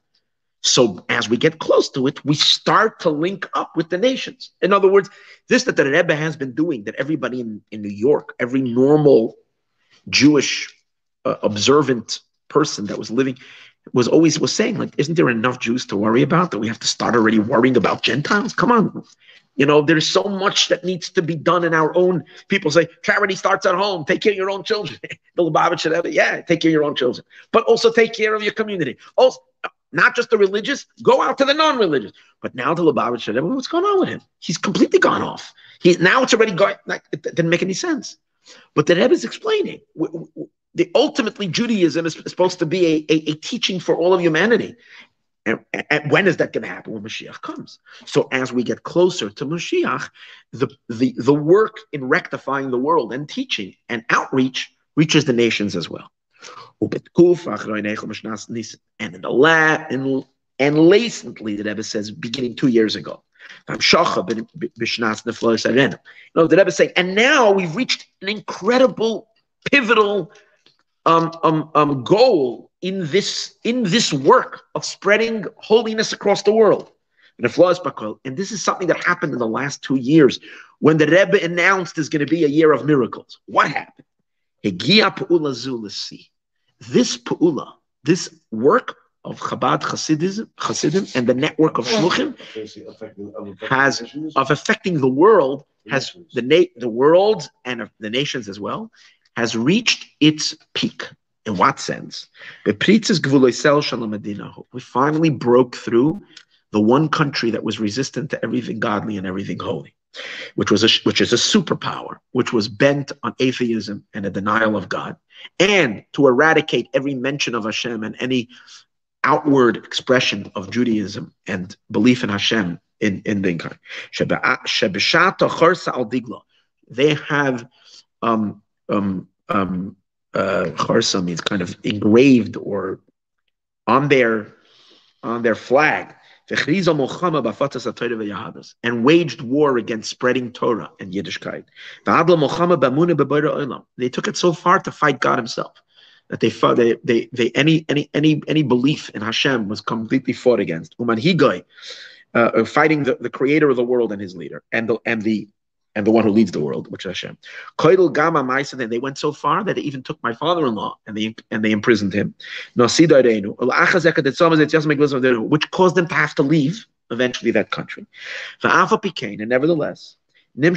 B: So as we get close to it, we start to link up with the nations. In other words, this that the Rebbe has been doing, that everybody in, in New York, every normal Jewish uh, observant person that was living was always was saying like isn't there enough jews to worry about that we have to start already worrying about gentiles? Come on. You know there's so much that needs to be done in our own people say charity starts at home. Take care of your own children. The Lubavitch should have it yeah take care of your own children. But also take care of your community. Also not just the religious go out to the non-religious. But now the Lubavitch should have what's going on with him? He's completely gone off. He now it's already going like it didn't make any sense. But the Rebbe is explaining the ultimately Judaism is supposed to be a, a, a teaching for all of humanity. And, and, when is that going to happen? When Mashiach comes. So as we get closer to Mashiach, the, the, the work in rectifying the world and teaching and outreach reaches the nations as well. And in the lab, and, and latently, the Rebbe says, beginning two years ago. You know, the Rebbe is saying, and now we've reached an incredible, pivotal um, um, um, goal in this in this work of spreading holiness across the world. And this is something that happened in the last two years when the Rebbe announced there's going to be a year of miracles. What happened? This pu'ula, this work of Chabad Hasidism, Hasidim and the network of Shluchim has of affecting the world has the na- the world and the nations as well has reached its peak. In what sense? We finally broke through the one country that was resistant to everything godly and everything holy, which was a, which is a superpower, which was bent on atheism and a denial of God, and to eradicate every mention of Hashem and any outward expression of Judaism and belief in Hashem in in the. They have um, um, um, uh, charsa means kind of engraved or on their on their flag. And waged war against spreading Torah and Yiddishkeit. They took it so far to fight God Himself that they fought. They, they, they any any any any belief in Hashem was completely fought against. Uman uh, fighting the, the Creator of the world and His leader, and the and the and the one who leads the world, which is Hashem. Then they went so far that they even took my father-in-law and they and they imprisoned him. Which caused them to have to leave eventually that country. And nevertheless, even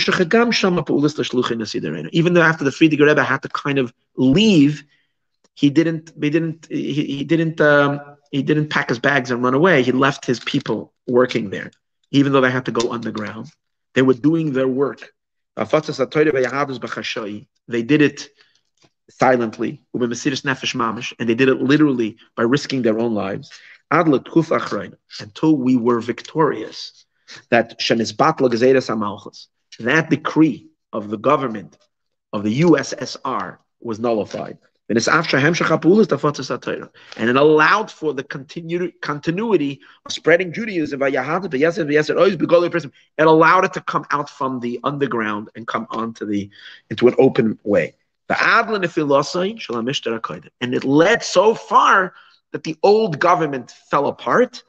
B: though after the Frierdiker Rebbe had to kind of leave, he didn't. He didn't. He, he didn't. Um, he didn't pack his bags and run away. He left his people working there, even though they had to go underground. They were doing their work. They did it silently, and they did it literally by risking their own lives until we were victorious. That that decree of the government of the USSR was nullified. And it allowed for the continu- continuity of spreading Judaism. It allowed it to come out from the underground and come onto the into an open way. And it led so far that the old government fell apart.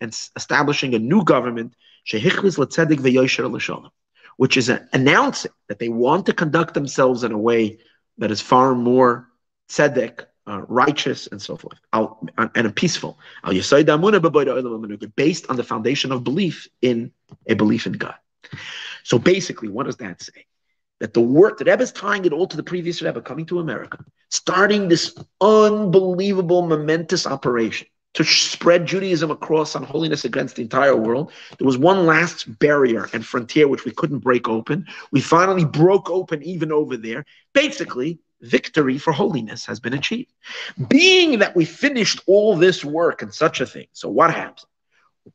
B: And establishing a new government, which is announcing that they want to conduct themselves in a way that is far more tzedek, uh, righteous, and so forth, and peaceful. Based on the foundation of belief in a belief in God. So basically, what does that say? That the work that Rebbe is tying it all to the previous Rebbe coming to America, starting this unbelievable, momentous operation to spread Judaism across on holiness against the entire world. There was one last barrier and frontier which we couldn't break open. We finally broke open even over there. Basically, victory for holiness has been achieved. Being that we finished all this work and such a thing, so what happens? So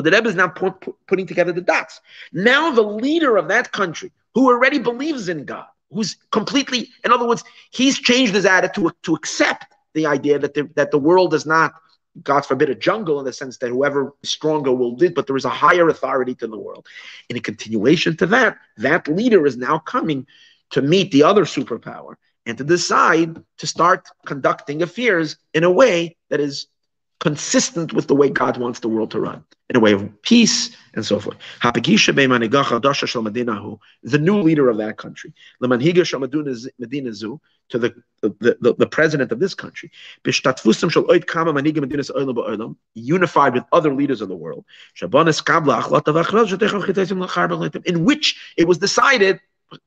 B: the Rebbe is now putting together the dots. Now the leader of that country, who already believes in God, who's completely, in other words, he's changed his attitude to accept the idea that the, that the world is not, God forbid, a jungle in the sense that whoever is stronger will do, but there is a higher authority to the world. In a continuation to that, that leader is now coming to meet the other superpower and to decide to start conducting affairs in a way that is consistent with the way God wants the world to run, in a way of peace and so forth. The new leader of that country, to the, the, the, the president of this country, unified with other leaders of the world, in which it was decided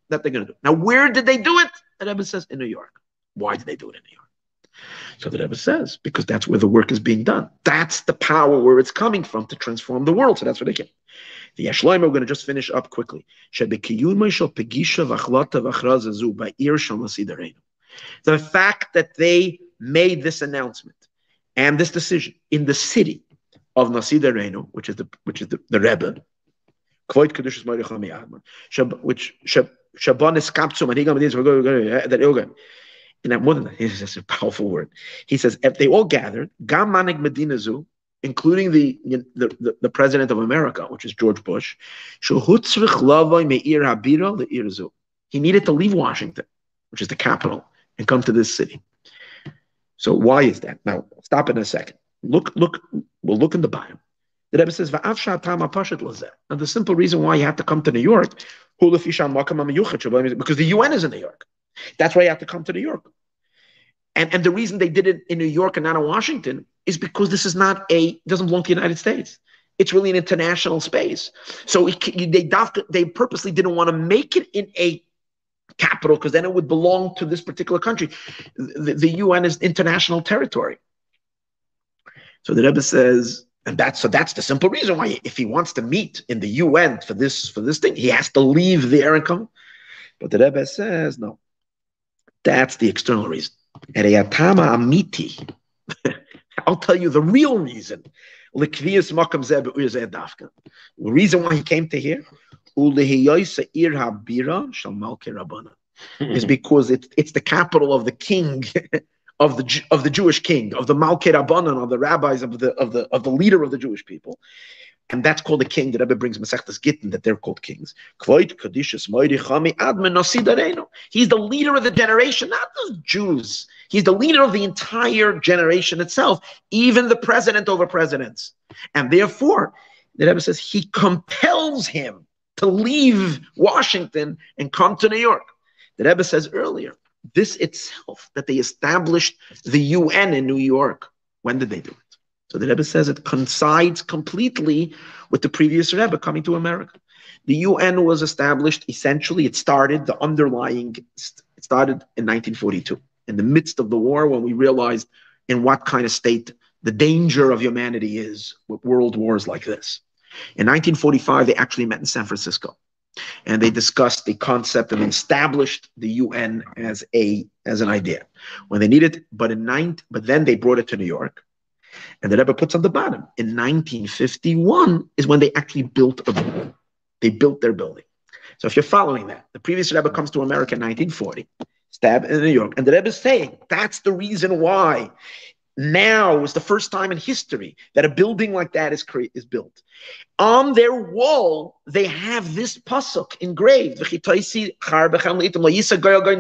B: that they're going to do. Now, where did they do it? The Rebbe says in New York. Why did they do it in New York? So the Rebbe says, because that's where the work is being done. That's the power where it's coming from to transform the world. So that's what they get. The Yeshloim, we're going to just finish up quickly. The fact that they made this announcement and this decision in the city of Nasidarenu, which is the which is the, the Rebbe, which Shabban is kapsum and he and more than that, just a powerful word. He says, if they all gathered, Gam Manik Medinazu, including the, the, the, the, president of America, which is George Bush, he needed to leave Washington, which is the capital, and come to this city. So why is that? Now, stop in a second. Look, look, we'll look in the Bible. The Rebbe says, Now, the simple reason why you have to come to New York, because the UN is in New York. That's why you have to come to New York. And, and the reason they did it in New York and not in Washington is because this is not a, doesn't belong to the United States. It's really an international space. So it, they, they purposely didn't want to make it in a capital because then it would belong to this particular country. The, the UN is international territory. So the Rebbe says, and that's so that's the simple reason why if he wants to meet in the UN for this for this thing, he has to leave there and come. But the Rebbe says no. That's the external reason. amiti. I'll tell you the real reason. The reason why he came to here is because it, it's the capital of the king of the of the Jewish king of the Malkei Rabbanan of the rabbis of the of the of the leader of the Jewish people, and that's called a king. The Rebbe brings Masechtas Gittin that they're called kings. He's the leader of the generation, not the Jews. He's the leader of the entire generation itself, even the president over presidents. And therefore, the Rebbe says he compels him to leave Washington and come to New York. The Rebbe says earlier, this itself, that they established the UN in New York. When did they do it? So the Rebbe says it coincides completely with the previous Rebbe coming to America. The UN was established essentially, it started, the underlying, it started in 1942, in the midst of the war when we realized in what kind of state the danger of humanity is with world wars like this. In 1945, they actually met in San Francisco and they discussed the concept and established the UN as a as an idea when they needed. But in nine, but then they brought it to New York, And the Rebbe puts on the bottom. In 1951 is when they actually built a building. They built their building. So if you're following that, the previous Rebbe comes to America in 1940, stab in New York, and the Rebbe is saying that's the reason why now is the first time in history that a building like that is cre- is built. On their wall, they have this pasuk engraved.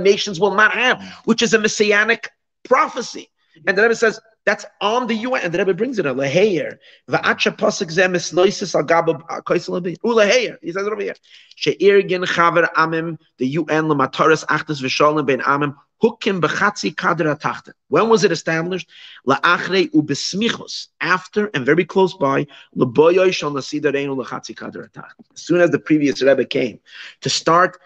B: Nations will not have, which is a messianic prophecy. And the Rebbe says that's on the UN, and the Rebbe brings it a leheyer. Va'acha pasuk zem is loisis al gabab koisel abi. Uleheyer. He says it over here. She'irgin chaver amim the UN lemataras achtes v'shalom ben amim hukim bechatzi kader atachten. When was it established? La'achrei ubesmichos. After and very close by leboyoy shal nasidareinu lachatzi kader atachten. As soon as the previous Rebbe came to start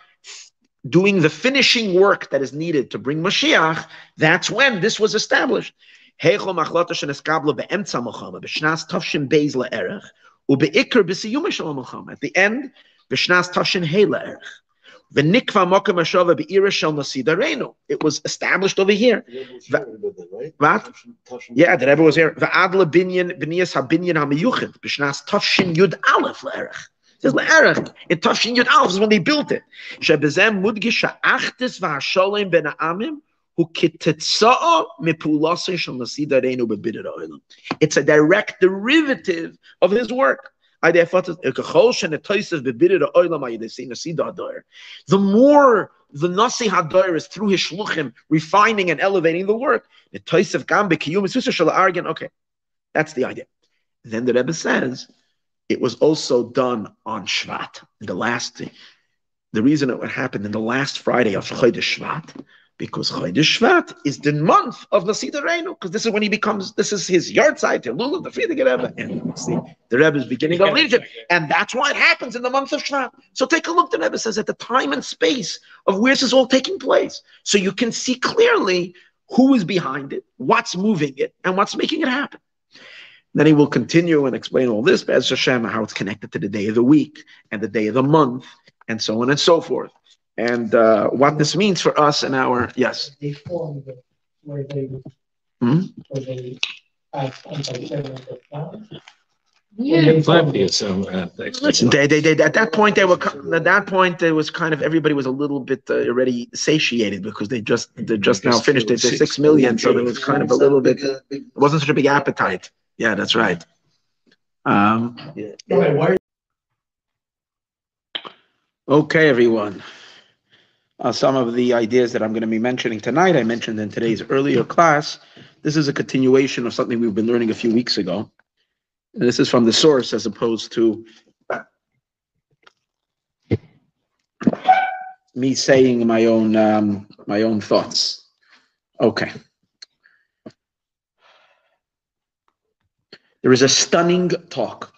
B: doing the finishing work that is needed to bring Mashiach, that's when this was established. Heichel machlota sheneskablо be'emtza milchama b'shnas tavshin beis la'erech ube'ikr b'siyum shel milchama. At the end, b'shnas tavshin hey la'erech. V'nikva mokem hashova be'ira shel nasidarenu. It was established over here. What? Yeah, the Rebbe was here. V'ad lebinyan b'niyas habinyan hamiyuchid b'shnas tavshin yud aleph la'erech. Says la'erech. In tavshin yud aleph is when they built it. Shebezem mudgisha achtis v'hasholem ben ha'amim it's a direct derivative of his work. The more the Nasi Hadar is through his shluchim refining and elevating the work. Okay, that's the idea. Then the Rebbe says it was also done on Shvat, the last. The reason it would happen in the last Friday of Chodesh Shvat because Chodesh Shvat is the month of Nasida Reinu, because this is when he becomes, this is his yahrzeit, to Lulav, the Frierdiker Rebbe, and see, the Rebbe is beginning of leadership, and that's why it happens in the month of Shvat. So take a look, the Rebbe says, at the time and space of where this is all taking place, so you can see clearly who is behind it, what's moving it, and what's making it happen. Then he will continue and explain all this, Bez Hashem, how it's connected to the day of the week and the day of the month, and so on and so forth and uh, what this means for us and our yes. They formed where they hmm? where they
A: yeah, plenty of some.
B: They, they, they, at that point, they were at that point. It was kind of everybody was a little bit uh, already satiated because they just they just now finished it. They're six million, so there was kind of a little bit. It wasn't such a big appetite. Yeah, that's right. Um, okay, everyone uh, some of the ideas that I'm going to be mentioning tonight. I mentioned in today's earlier class. This is a continuation of something we've been learning a few weeks ago. And this is from the source as opposed to me saying my own um, my own thoughts. Okay. There is a stunning talk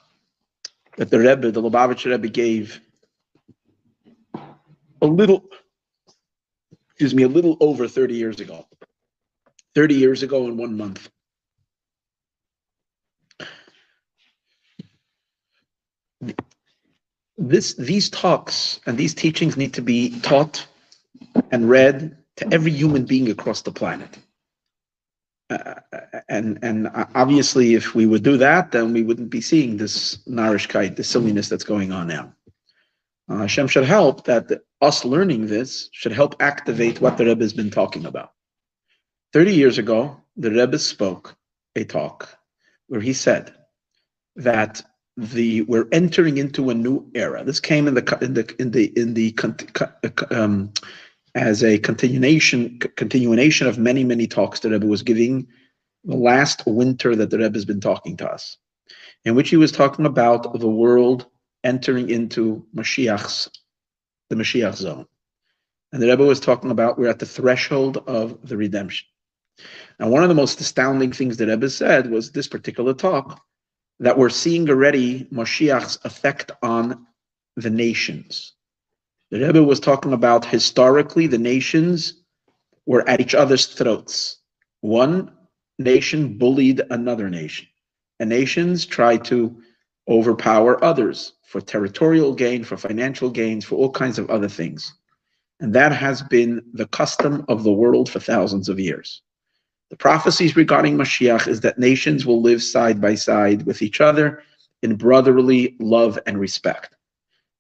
B: that the Rebbe, the Lubavitcher Rebbe, gave a little excuse me, a little over 30 years ago. 30 years ago in one month. This, these talks and these teachings need to be taught and read to every human being across the planet. Uh, and and obviously, if we would do that, then we wouldn't be seeing this narishkeit, the silliness that's going on now. Uh, Hashem should help that us learning this should help activate what the Rebbe has been talking about. 30 years ago, the Rebbe spoke a talk where he said that the we're entering into a new era. This came in the in the in the in the um, as a continuation continuation of many many talks the Rebbe was giving the last winter that the Rebbe has been talking to us, in which he was talking about the world entering into Mashiach's, the Mashiach zone. And the Rebbe was talking about we're at the threshold of the redemption. Now, one of the most astounding things the Rebbe said was this particular talk that we're seeing already Mashiach's effect on the nations. The Rebbe was talking about historically the nations were at each other's throats. One nation bullied another nation, and nations tried to overpower others for territorial gain, for financial gains, for all kinds of other things. And that has been the custom of the world for thousands of years. The prophecies regarding Mashiach is that nations will live side by side with each other in brotherly love and respect.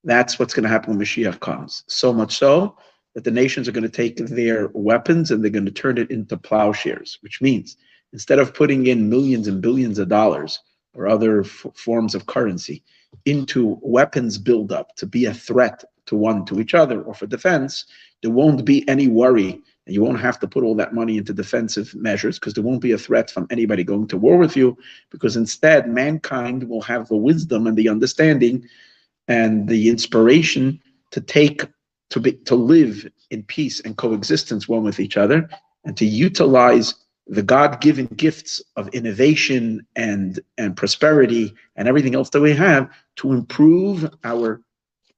B: That's what's going to happen when Mashiach comes. So much so that the nations are going to take their weapons and they're going to turn it into plowshares, which means instead of putting in millions and billions of dollars or other forms of currency into weapons buildup to be a threat to one to each other or for defense, there won't be any worry. And you won't have to put all that money into defensive measures because there won't be a threat from anybody going to war with you because instead mankind will have the wisdom and the understanding and the inspiration to take to be to live in peace and coexistence one with each other and to utilize the god-given gifts of innovation and and prosperity and everything else that we have to improve our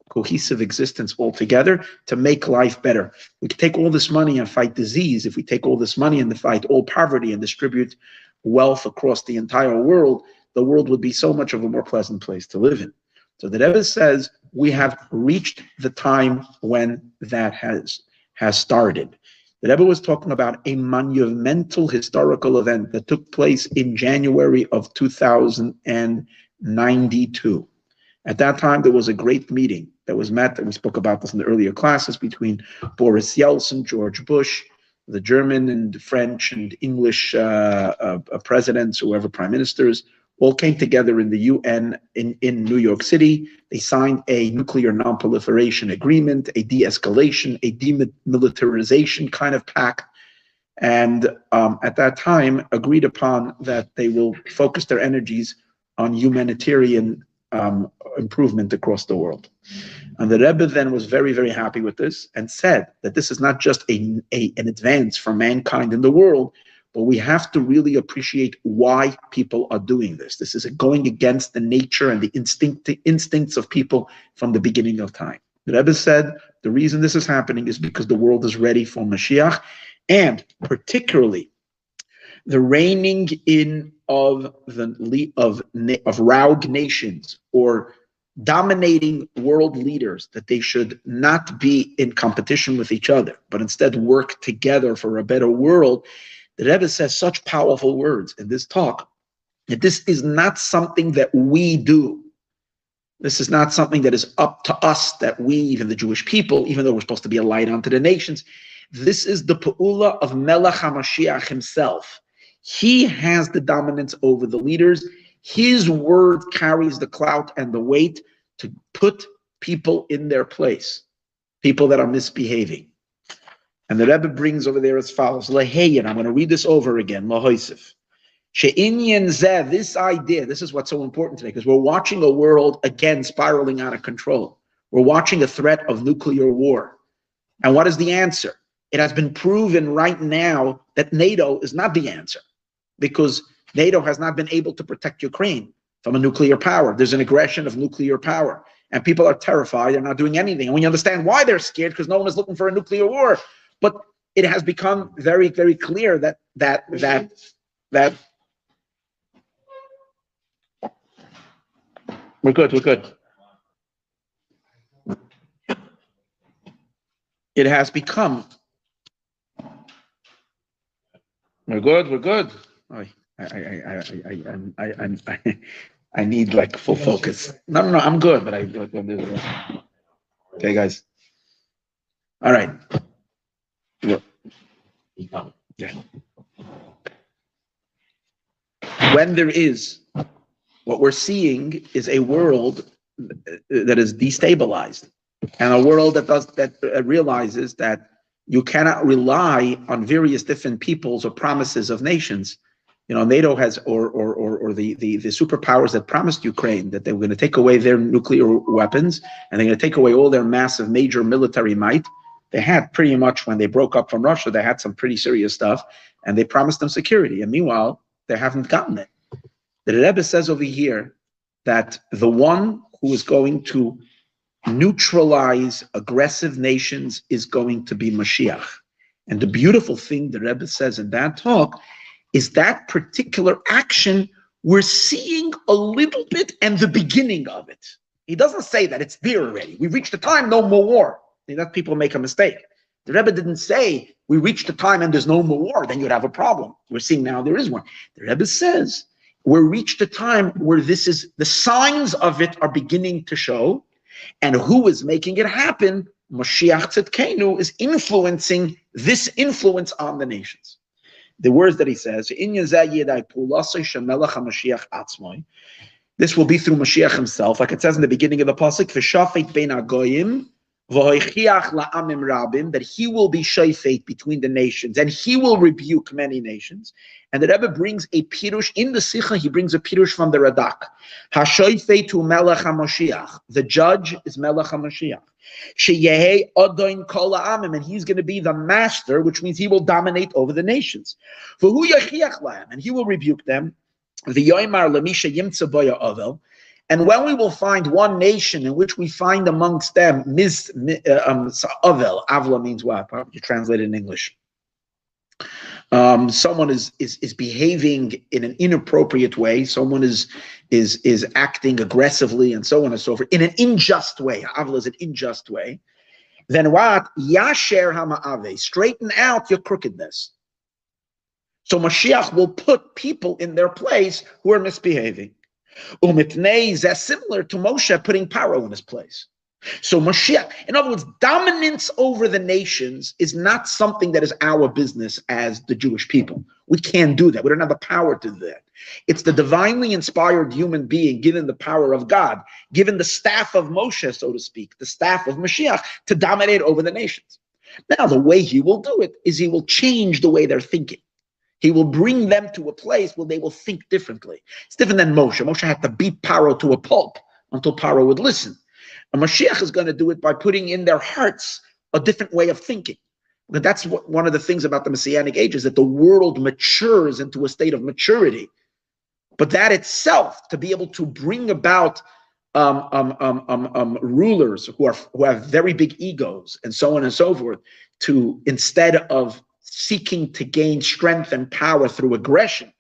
B: cohesive existence altogether to make life better. We could take all this money and fight disease. If we take all this money and fight all poverty and distribute wealth across the entire world, the world would be so much of a more pleasant place to live in. So the Rebbe says we have reached the time when that has has started. The Rebbe was talking about a monumental historical event that took place in January of 2092. At that time, there was a great meeting that was met, and we spoke about this in the earlier classes, between Boris Yeltsin, George Bush, the German and French and English uh, uh, uh presidents, whoever prime ministers, all came together in the UN in, in New York City. They signed a nuclear non-proliferation agreement, a de-escalation, a demilitarization kind of pact, and um, at that time agreed upon that they will focus their energies on humanitarian um, improvement across the world. And the Rebbe then was very, very happy with this and said that this is not just a, a, an advance for mankind in the world, but we have to really appreciate why people are doing this. This is going against the nature and the instinct, instincts of people from the beginning of time. The Rebbe said the reason this is happening is because the world is ready for Mashiach, and particularly the reigning in of the of of rogue nations or dominating world leaders that they should not be in competition with each other, but instead work together for a better world. The Rebbe says such powerful words in this talk that this is not something that we do. This is not something that is up to us, that we, even the Jewish people, even though we're supposed to be a light unto the nations, this is the Pa'ula of Melech HaMashiach himself. He has the dominance over the leaders. His word carries the clout and the weight to put people in their place, people that are misbehaving. And the Rebbe brings over there as follows: Leheyin. I'm going to read this over again. Lahoisif. She'inyan zeh. This idea. This is what's so important today because we're watching a world again spiraling out of control. We're watching a threat of nuclear war. And what is the answer? It has been proven right now that NATO is not the answer because NATO has not been able to protect Ukraine from a nuclear power. There's an aggression of nuclear power, and people are terrified. They're not doing anything. And you understand why they're scared, because no one is looking for a nuclear war, but it has become very, very clear that that that that we're good. We're good. It has become. We're good. We're good. I, I, I, I, I, I, I, I need like full focus. No, no, no, I'm good, but I. Okay, guys. All right. Yeah. When there is, what we're seeing is a world that is destabilized, and a world that does that uh, realizes that you cannot rely on various different peoples or promises of nations you know, NATO has, or or or, or the, the the superpowers that promised Ukraine that they were going to take away their nuclear weapons and they're going to take away all their massive major military might. They had pretty much when they broke up from Russia, they had some pretty serious stuff, and they promised them security. And meanwhile, they haven't gotten it. The Rebbe says over here that the one who is going to neutralize aggressive nations is going to be Mashiach. And the beautiful thing the Rebbe says in that talk is that particular action we're seeing a little bit and the beginning of it. He doesn't say that it's there already. We've reached the time, no more war. That people make a mistake. The Rebbe didn't say we reached a time and there's no more war, then you'd have a problem. We're seeing now there is one. The Rebbe says we're reached a time where this is the signs of it are beginning to show, and who is making it happen? Mashiach Tzidkenu is influencing this influence on the nations. The words that he says, this will be through Mashiach himself, like it says in the beginning of the pasuk, "V'shafet bein agoyim la'amim that he will be shayfet between the nations, and he will rebuke many nations. And the Rebbe brings a pirush in the Sikha. He brings a pirush from the Radak. Hashayfet to Melech HaMashiach. The judge is Melech HaMashiach. Sheyehe Odoin Kol Amim, and he's going to be the master, which means he will dominate over the nations. Who Yachiach and he will rebuke them. The Lamisha Yimtza Boya Ovel. And when we will find one nation in which we find amongst them mis, uh, um, Avel, Avla means what? You translate it in English um, someone is, is is behaving in an inappropriate way, someone is is is acting aggressively, and so on and so forth, in an unjust way. Avla is an unjust way. Then what? Yasher hama'ave, straighten out your crookedness. So Mashiach will put people in their place who are misbehaving. Umitnei is similar to Moshe putting Paro in his place. So Mashiach, in other words, dominance over the nations is not something that is our business as the Jewish people. We can't do that. We don't have the power to do that. It's the divinely inspired human being given the power of God, given the staff of Moshe, so to speak, the staff of Mashiach, to dominate over the nations. Now, the way he will do it is he will change the way they're thinking. He will bring them to a place where they will think differently. It's different than Moshe. Moshe had to beat Paro to a pulp until Paro would listen. A Mashiach is going to do it by putting in their hearts a different way of thinking. But that's what, one of the things about the Messianic age is that the world matures into a state of maturity. But that itself, to be able to bring about um, um, um, um, um rulers who are who have very big egos and so on and so forth, to instead of seeking to gain strength and power through aggression,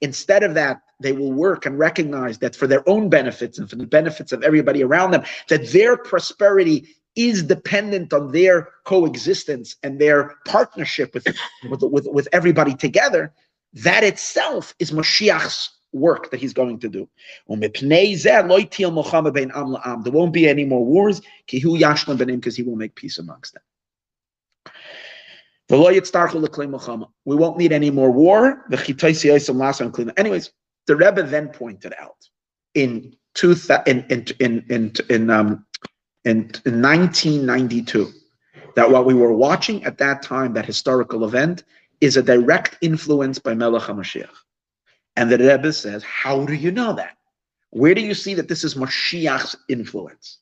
B: instead of that, they will work and recognize that for their own benefits and for the benefits of everybody around them, that their prosperity is dependent on their coexistence and their partnership with, with, with, with everybody together, that itself is Mashiach's work that he's going to do. There won't be any more wars because he will make peace amongst them. We won't need any more war. Anyways, the Rebbe then pointed out in two in in in in in, um, in, in 1992 that what we were watching at that time, that historical event, is a direct influence by Melech HaMashiach. And the Rebbe says, how do you know that? Where do you see that this is Mashiach's influence?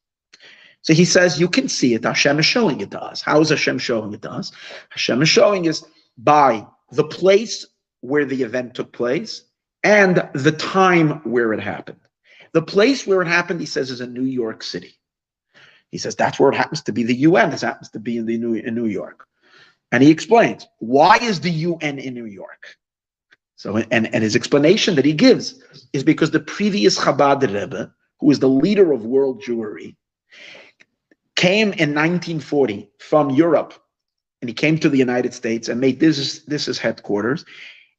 B: So he says, you can see it. Hashem is showing it to us. How is Hashem showing it to us? Hashem is showing us by the place where the event took place and the time where it happened. The place where it happened, he says, is in New York City. He says that's where it happens to be the UN. This happens to be in the New in New York, and he explains why is the UN in New York. So, and and his explanation that he gives is because the previous Chabad Rebbe, who is the leader of world Jewry, came in 1940 from Europe, and he came to the United States and made this this his headquarters.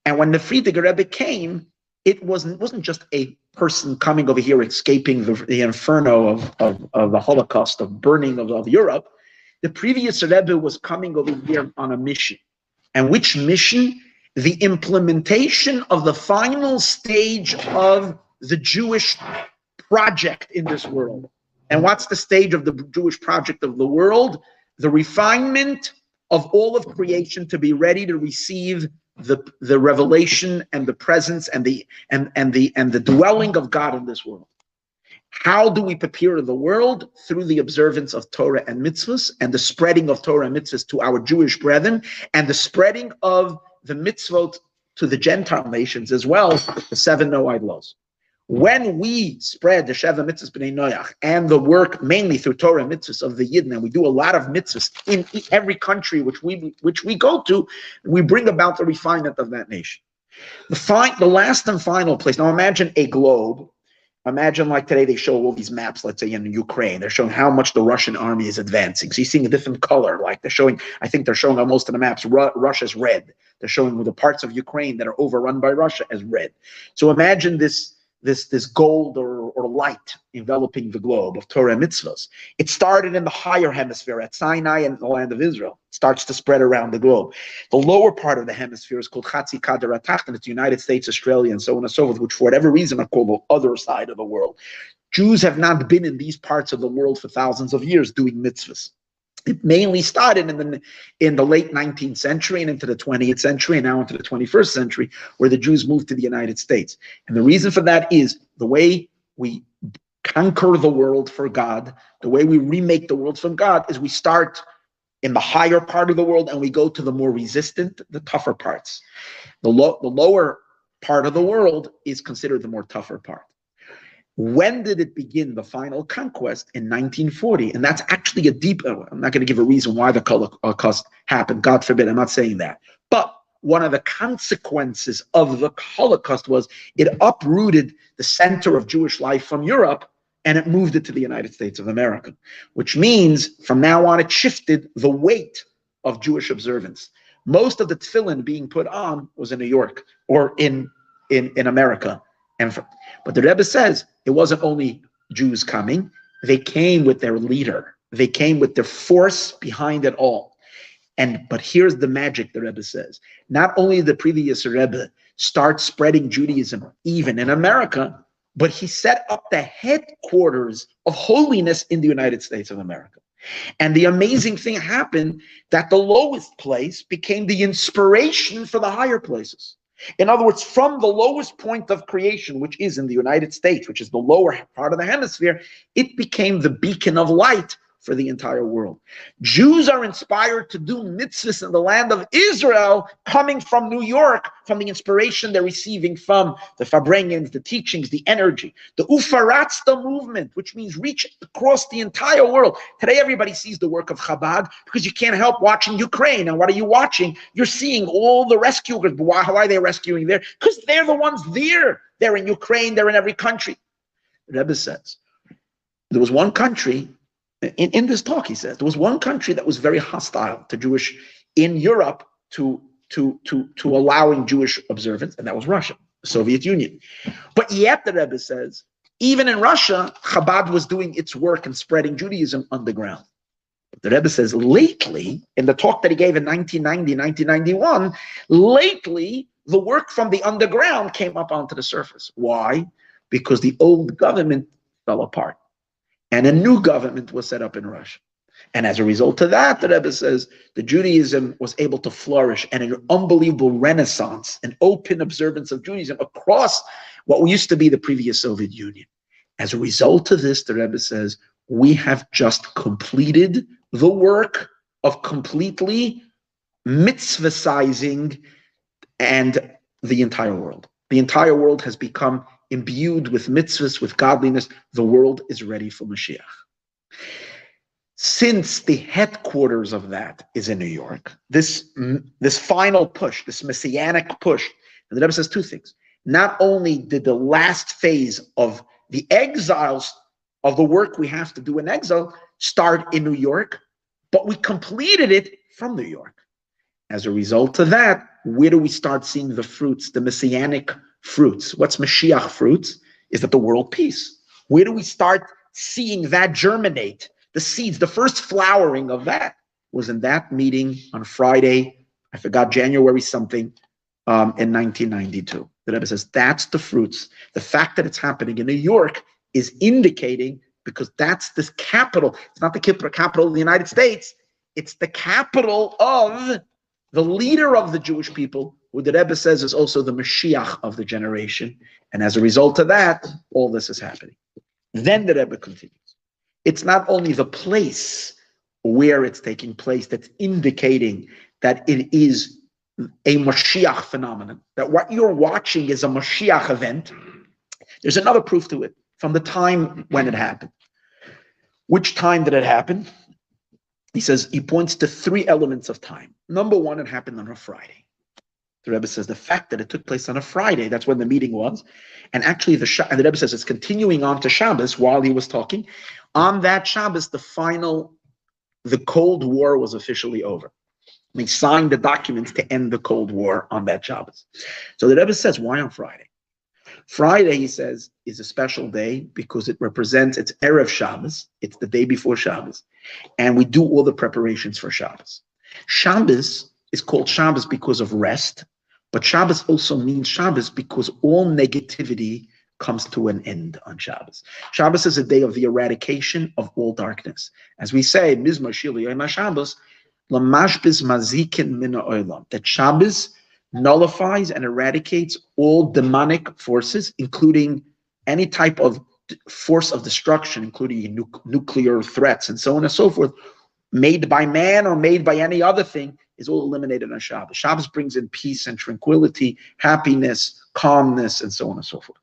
B: And when the Frierdiker Rebbe came, it wasn't wasn't just a person coming over here escaping the, the inferno of, of, of the Holocaust of burning of, of Europe. The previous Rebbe was coming over here on a mission. And which mission? The implementation of the final stage of the Jewish project in this world. And what's the stage of the Jewish project of the world? The refinement of all of creation to be ready to receive the the revelation and the presence and the and and the and the dwelling of God in this world. How do we prepare the world through the observance of Torah and mitzvahs and the spreading of Torah and mitzvahs to our Jewish brethren and the spreading of the mitzvot to the Gentile nations as well, the seven Noahide laws. When we spread the Sheva mitzvahs b'nei Noach and the work mainly through Torah mitzvahs of the Yidden, and we do a lot of mitzvahs in every country which we which we go to, we bring about the refinement of that nation. The fine, the last and final place. Now imagine a globe, imagine like today they show all these maps, let's say in Ukraine, they're showing how much the Russian army is advancing. So you're seeing a different color, like they're showing, I think they're showing on most of the maps, Ru- Russia's red. They're showing the parts of Ukraine that are overrun by Russia as red. So imagine this this this gold or, or light enveloping the globe of Torah and mitzvahs. It started in the higher hemisphere at Sinai and the land of Israel. It starts to spread around the globe. The lower part of the hemisphere is called Chatzi Kadar and it's the United States, Australia, and so on and so forth, which for whatever reason are called the other side of the world. Jews have not been in these parts of the world for thousands of years doing mitzvahs. It mainly started in the in the late 19th century and into the 20th century and now into the 21st century, where the Jews moved to the United States. And the reason for that is the way we conquer the world for God, the way we remake the world from God is we start in the higher part of the world and we go to the more resistant, the tougher parts. The, lo- the lower part of the world is considered the more tougher part. When did it begin, the final conquest? In 1940. And that's actually a deep, uh, I'm not going to give a reason why the Holocaust happened. God forbid, I'm not saying that. But one of the consequences of the Holocaust was it uprooted the center of Jewish life from Europe and it moved it to the United States of America, which means from now on it shifted the weight of Jewish observance. Most of the tefillin being put on was in New York or in in, in America. And for, but the Rebbe says it wasn't only Jews coming, they came with their leader. They came with their force behind it all. And but here's the magic, the Rebbe says. Not only the previous Rebbe start spreading Judaism even in America, but he set up the headquarters of holiness in the United States of America. And the amazing thing happened that the lowest place became the inspiration for the higher places. In other words, from the lowest point of creation, which is in the United States, which is the lower part of the hemisphere, it became the beacon of light for the entire world. Jews are inspired to do mitzvahs in the land of Israel, coming from New York, from the inspiration they're receiving from the Farbrengens, the teachings, the energy, the Ufaratzta movement, which means reach across the entire world. Today, everybody sees the work of Chabad because you can't help watching Ukraine. And what are you watching? You're seeing all the rescuers. Why, why are they rescuing there? Because they're the ones there. They're in Ukraine, they're in every country. Rebbe says, there was one country in, in this talk, he says, there was one country that was very hostile to Jewish in Europe to, to, to, to allowing Jewish observance, and that was Russia, the Soviet Union. But yet, the Rebbe says, even in Russia, Chabad was doing its work and spreading Judaism underground. The Rebbe says lately, in the talk that he gave in 1990, 1991, lately the work from the underground came up onto the surface. Why? Because the old government fell apart and a new government was set up in Russia. And as a result of that, the Rebbe says the Judaism was able to flourish and an unbelievable renaissance, an open observance of Judaism across what used to be the previous Soviet Union. As a result of this, the Rebbe says, we have just completed the work of completely mitzvahizing and the entire world. The entire world has become imbued with mitzvahs, with godliness, the world is ready for Mashiach. Since the headquarters of that is in New York, this, this final push, this messianic push, and the Rebbe says two things. Not only did the last phase of the exiles of the work we have to do in exile start in New York, but we completed it from New York. As a result of that, where do we start seeing the fruits, the messianic fruits. What's Mashiach fruits? Is that the world peace? Where do we start seeing that germinate? The seeds, the first flowering of that was in that meeting on Friday, I forgot January something, um, in 1992. The Rebbe says that's the fruits. The fact that it's happening in New York is indicating because that's the capital. It's not the capital of the United States. It's the capital of the leader of the Jewish people who the Rebbe says is also the Mashiach of the generation. And as a result of that, all this is happening. Then the Rebbe continues. It's not only the place where it's taking place that's indicating that it is a Mashiach phenomenon, that what you're watching is a Mashiach event. There's another proof to it from the time when it happened. Which time did it happen? He says he points to three elements of time. Number one, it happened on a Friday. The Rebbe says the fact that it took place on a Friday, that's when the meeting was, and actually the and the Rebbe says it's continuing on to Shabbos while he was talking. On that Shabbos, the final, the Cold War was officially over. They signed the documents to end the Cold War on that Shabbos. So the Rebbe says, why on Friday? Friday, he says, is a special day because it represents it's Erev Shabbos. It's the day before Shabbos. And we do all the preparations for Shabbos. Shabbos is called Shabbos because of rest, but Shabbos also means Shabbos because all negativity comes to an end on Shabbos. Shabbos is a day of the eradication of all darkness. As we say, Mizmar Shabbos, Lamashbiz Mina Oilam, that Shabbos nullifies and eradicates all demonic forces, including any type of force of destruction, including nuclear threats and so on and so forth, made by man or made by any other thing, is all eliminated on Shabbos. Shabbos brings in peace and tranquility, happiness, calmness, and so on and so forth.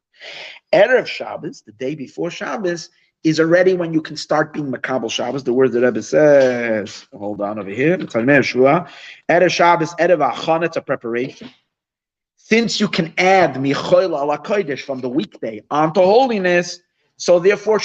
B: Erev Shabbos, the day before Shabbos, is already when you can start being Makabal Shabbos. The word that Rebbe says, hold on over here. Erev Shabbos, Erev Achon, it's a preparation. Since you can add Michoil ala Kodesh from the weekday onto holiness, so therefore,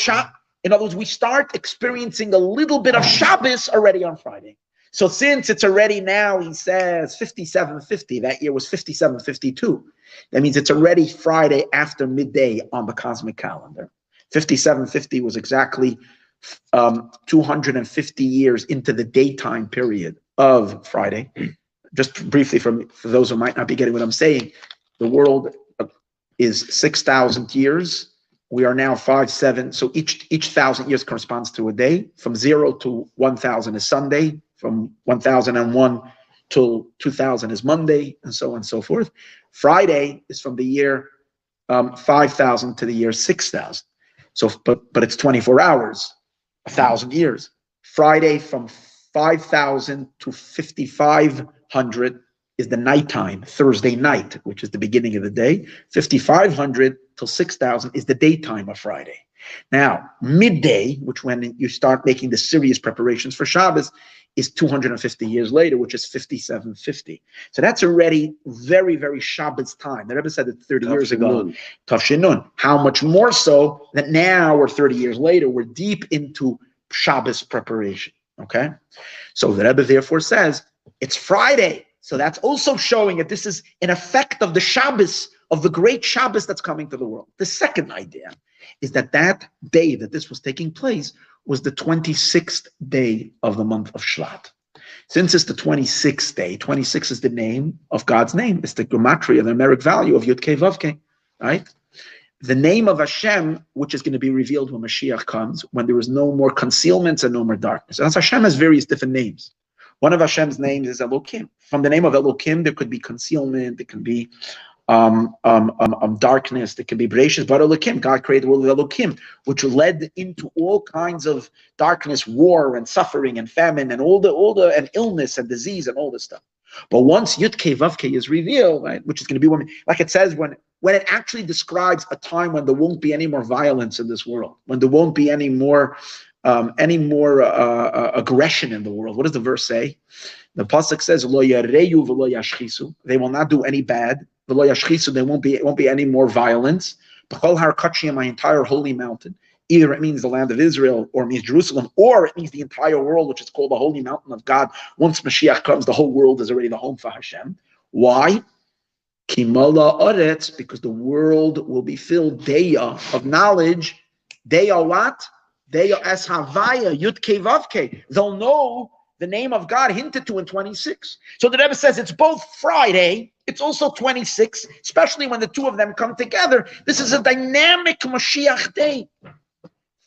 B: in other words, we start experiencing a little bit of Shabbos already on Friday. So since it's already now, he says 5750, that year was 5752. That means it's already Friday after midday on the cosmic calendar. 5750 was exactly um, 250 years into the daytime period of Friday. Just briefly, for, for those who might not be getting what I'm saying, the world is 6,000 years. We are now five, seven. So each each thousand years corresponds to a day. From zero to 1,000 is Sunday from 1001 till 2000 is Monday, and so on and so forth. Friday is from the year um, 5000 to the year 6000. So, but but it's 24 hours, a thousand years. Friday from 5000 to 5500 is the nighttime, Thursday night, which is the beginning of the day. 5500 till 6000 is the daytime of Friday. Now, midday, which when you start making the serious preparations for Shabbos, is 250 years later, which is 5750. So that's already very, very Shabbos time. The Rebbe said it 30 years ago. Tafshinun. How much more so that now we're 30 years later, we're deep into Shabbos preparation. Okay. So the Rebbe therefore says it's Friday. So that's also showing that this is an effect of the Shabbos, of the great Shabbos that's coming to the world. The second idea is that that day that this was taking place was the 26th day of the month of Shvat. Since it's the 26th day, 26 is the name of God's name. It's the gematria, the numeric value of Yud Kei Vav Kei, right? The name of Hashem, which is going to be revealed when Mashiach comes, when there is no more concealments and no more darkness. And Hashem has various different names. One of Hashem's names is Elokim. From the name of Elokim, there could be concealment, there can be um, um, um, um, darkness. that can be Bereshit Bara Elokim. God created the world of Elokim, which led into all kinds of darkness, war and suffering and famine and all the all the and illness and disease and all this stuff. But once Yud Ke Vav is revealed, right, which is going to be when, like it says, when when it actually describes a time when there won't be any more violence in this world, when there won't be any more um, any more uh, uh, aggression in the world. What does the verse say? The pasuk says, "Lo yareyu v'lo yashchisu." They will not do any bad, there won't be won't be any more violence. B'chol har my entire holy mountain. Either it means the land of Israel, or it means Jerusalem, or it means the entire world, which is called the holy mountain of God. Once Mashiach comes, the whole world is already the home for Hashem. Why? Kimala Oretz, because the world will be filled daya of knowledge. Deya what? Deya as Havaya, Yud. They'll know the name of God hinted to in 26. So the Rebbe says it's both Friday it's also 26, especially when the two of them come together. This is a dynamic Mashiach day.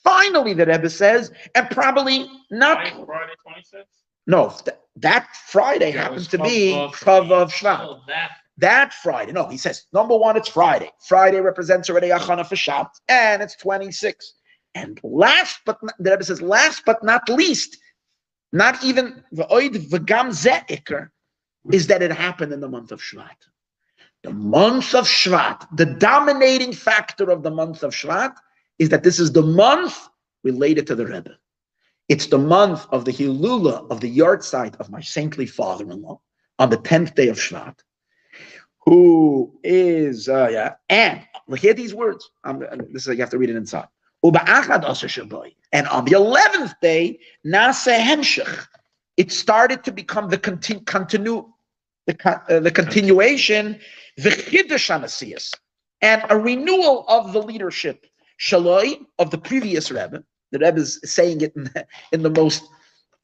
B: Finally, the Rebbe says, and probably not.
E: Friday 26?
B: No, th- that Friday yeah, happens to be Chav of Shvat. Oh, that. that Friday. No, he says, number one, it's Friday. Friday represents already Achana for Shabbat, and it's 26. And last but not, the Rebbe says, last but not least, not even V'oid V'gam Ze'ikr, is that it happened in the month of Shvat. The month of Shvat, the dominating factor of the month of Shvat is that this is the month related to the Rebbe. It's the month of the Hilula, of the yahrzeit of my saintly father-in-law, on the 10th day of Shvat, who is uh, yeah, and look hear these words. Um, this is you have to read it inside. And on the eleventh day, nasa hemshech, it started to become the continu, continu the, uh, the continuation, the and a renewal of the leadership, shaloi of the previous Rebbe. The Rebbe is saying it in the, in the most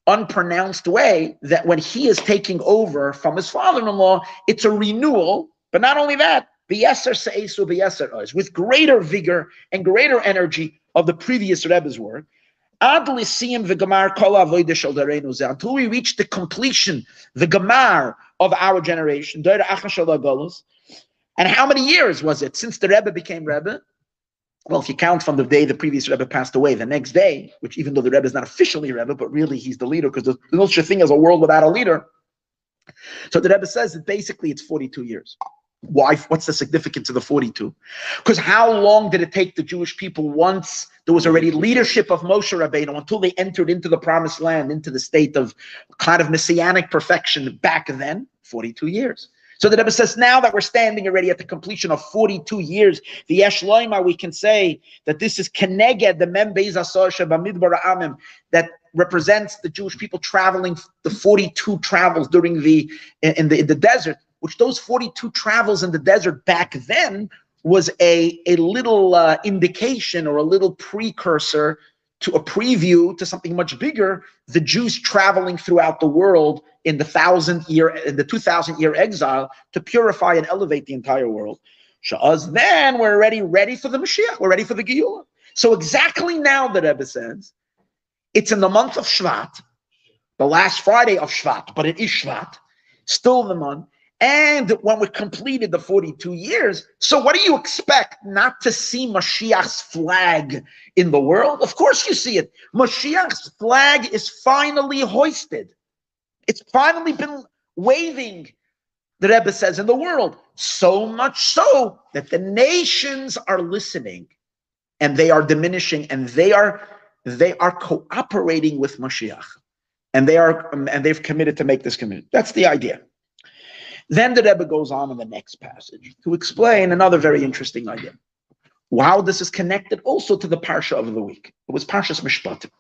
B: unpronounced way that when he is taking over from his father-in-law, it's a renewal. But not only that, with greater vigor and greater energy of the previous Rebbe's work. Until we reach the completion, the Gemar of our generation. And how many years was it since the Rebbe became Rebbe? Well, if you count from the day the previous Rebbe passed away, the next day, which even though the Rebbe is not officially Rebbe, but really he's the leader, because there's no such thing as a world without a leader. So the Rebbe says that basically it's 42 years. Why? What's the significance of the 42? Because how long did it take the Jewish people once there was already leadership of Moshe Rabbeinu until they entered into the promised land, into the state of kind of messianic perfection back then? 42 years. So the Rebbe says now that we're standing already at the completion of 42 years, the Yesh Loima, we can say that this is Keneged, the Asosha Bamidbar Amim, that represents the Jewish people traveling the 42 travels during the in the in the desert, which those 42 travels in the desert back then was a, a little uh, indication or a little precursor to a preview to something much bigger, the Jews traveling throughout the world in the thousand year, in the 2000 year exile to purify and elevate the entire world. Sha'az, then we're already ready for the Mashiach, we're ready for the Geula. So exactly now, the Rebbe says, it's in the month of Shvat, the last Friday of Shvat, but it is Shvat, still the month. And when we completed the 42 years, so what do you expect not to see Mashiach's flag in the world? Of course you see it. Mashiach's flag is finally hoisted. It's finally been waving, the Rebbe says, in the world. So much so that the nations are listening and they are diminishing and they are they are cooperating with Mashiach. And they are and they've committed to make this commitment. That's the idea. Then the Rebbe goes on in the next passage to explain another very interesting idea. How this is connected also to the Parsha of the week. It was Parshas Mishpatim.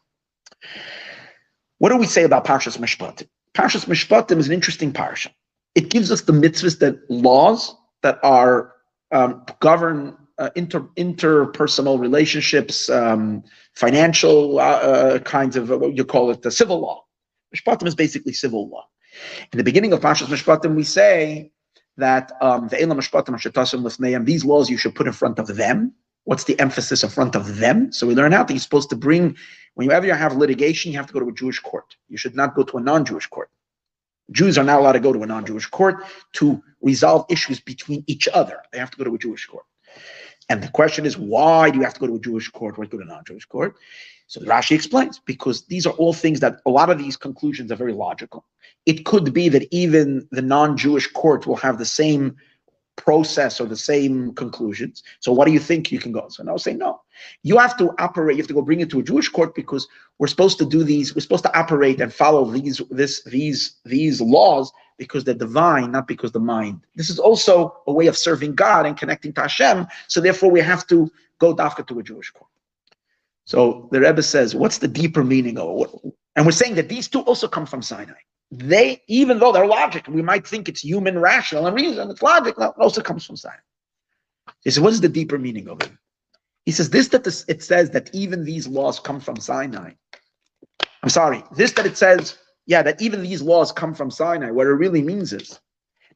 B: What do we say about Parshas Mishpatim? Parshas Mishpatim is an interesting parsha. It gives us the mitzvahs that laws that are um, govern uh, inter, interpersonal relationships, um, financial uh, uh, kinds of what you call it, the civil law. Mishpatim is basically civil law. In the beginning of Parshas Mishpatim, we say that um, these laws you should put in front of them. What's the emphasis in front of them? So we learn out that you're supposed to bring, whenever you have litigation, you have to go to a Jewish court. You should not go to a non-Jewish court. Jews are not allowed to go to a non-Jewish court to resolve issues between each other. They have to go to a Jewish court. And the question is, why do you have to go to a Jewish court or go to a non-Jewish court? So Rashi explains, because these are all things that a lot of these conclusions are very logical. It could be that even the non-Jewish court will have the same process or the same conclusions. So what do you think you can go? So now I'll say no. You have to operate, you have to go bring it to a Jewish court because we're supposed to do these, we're supposed to operate and follow these this these these laws because they're divine, not because the mind. This is also a way of serving God and connecting to Hashem. So therefore we have to go dafka to a Jewish court. So the Rebbe says, what's the deeper meaning of it? And we're saying that these two also come from Sinai they, even though they're logic, we might think it's human, rational, and reason, it's logic, it also comes from Sinai. He says, what is the deeper meaning of it? He says, this that this, it says that even these laws come from Sinai. I'm sorry, this that it says, yeah, that even these laws come from Sinai, what it really means is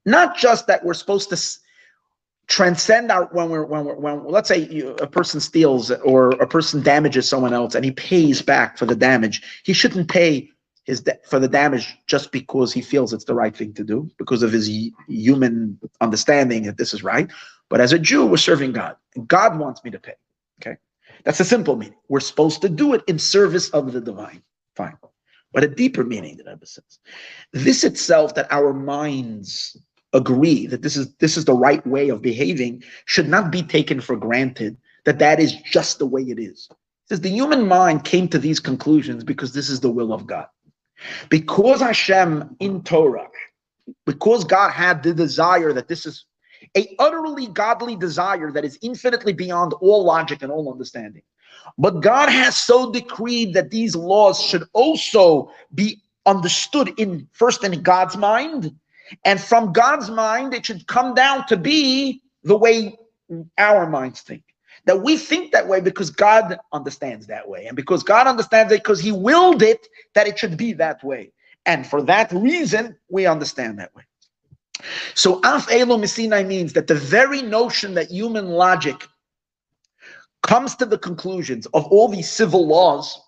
B: not just that we're supposed to transcend our when we're when we're when let's say you, a person steals or a person damages someone else and he pays back for the damage he shouldn't pay his debt for the damage just because he feels it's the right thing to do, because of his human understanding that this is right. But as a Jew, we're serving God. God wants me to pay. Okay. That's a simple meaning. We're supposed to do it in service of the divine. Fine. But a deeper meaning, the Rebbe says. This itself, that our minds agree that this is this is the right way of behaving, should not be taken for granted that that is just the way it is. It says the human mind came to these conclusions because this is the will of God. Because Hashem in Torah, because God had the desire that this is, a utterly godly desire that is infinitely beyond all logic and all understanding. But God has so decreed that these laws should also be understood in first in God's mind, and from God's mind, it should come down to be the way our minds think. That we think that way because God understands that way, and because God understands it because He willed it that it should be that way. And for that reason, we understand that way. So Af Elo Messinai means that the very notion that human logic comes to the conclusions of all these civil laws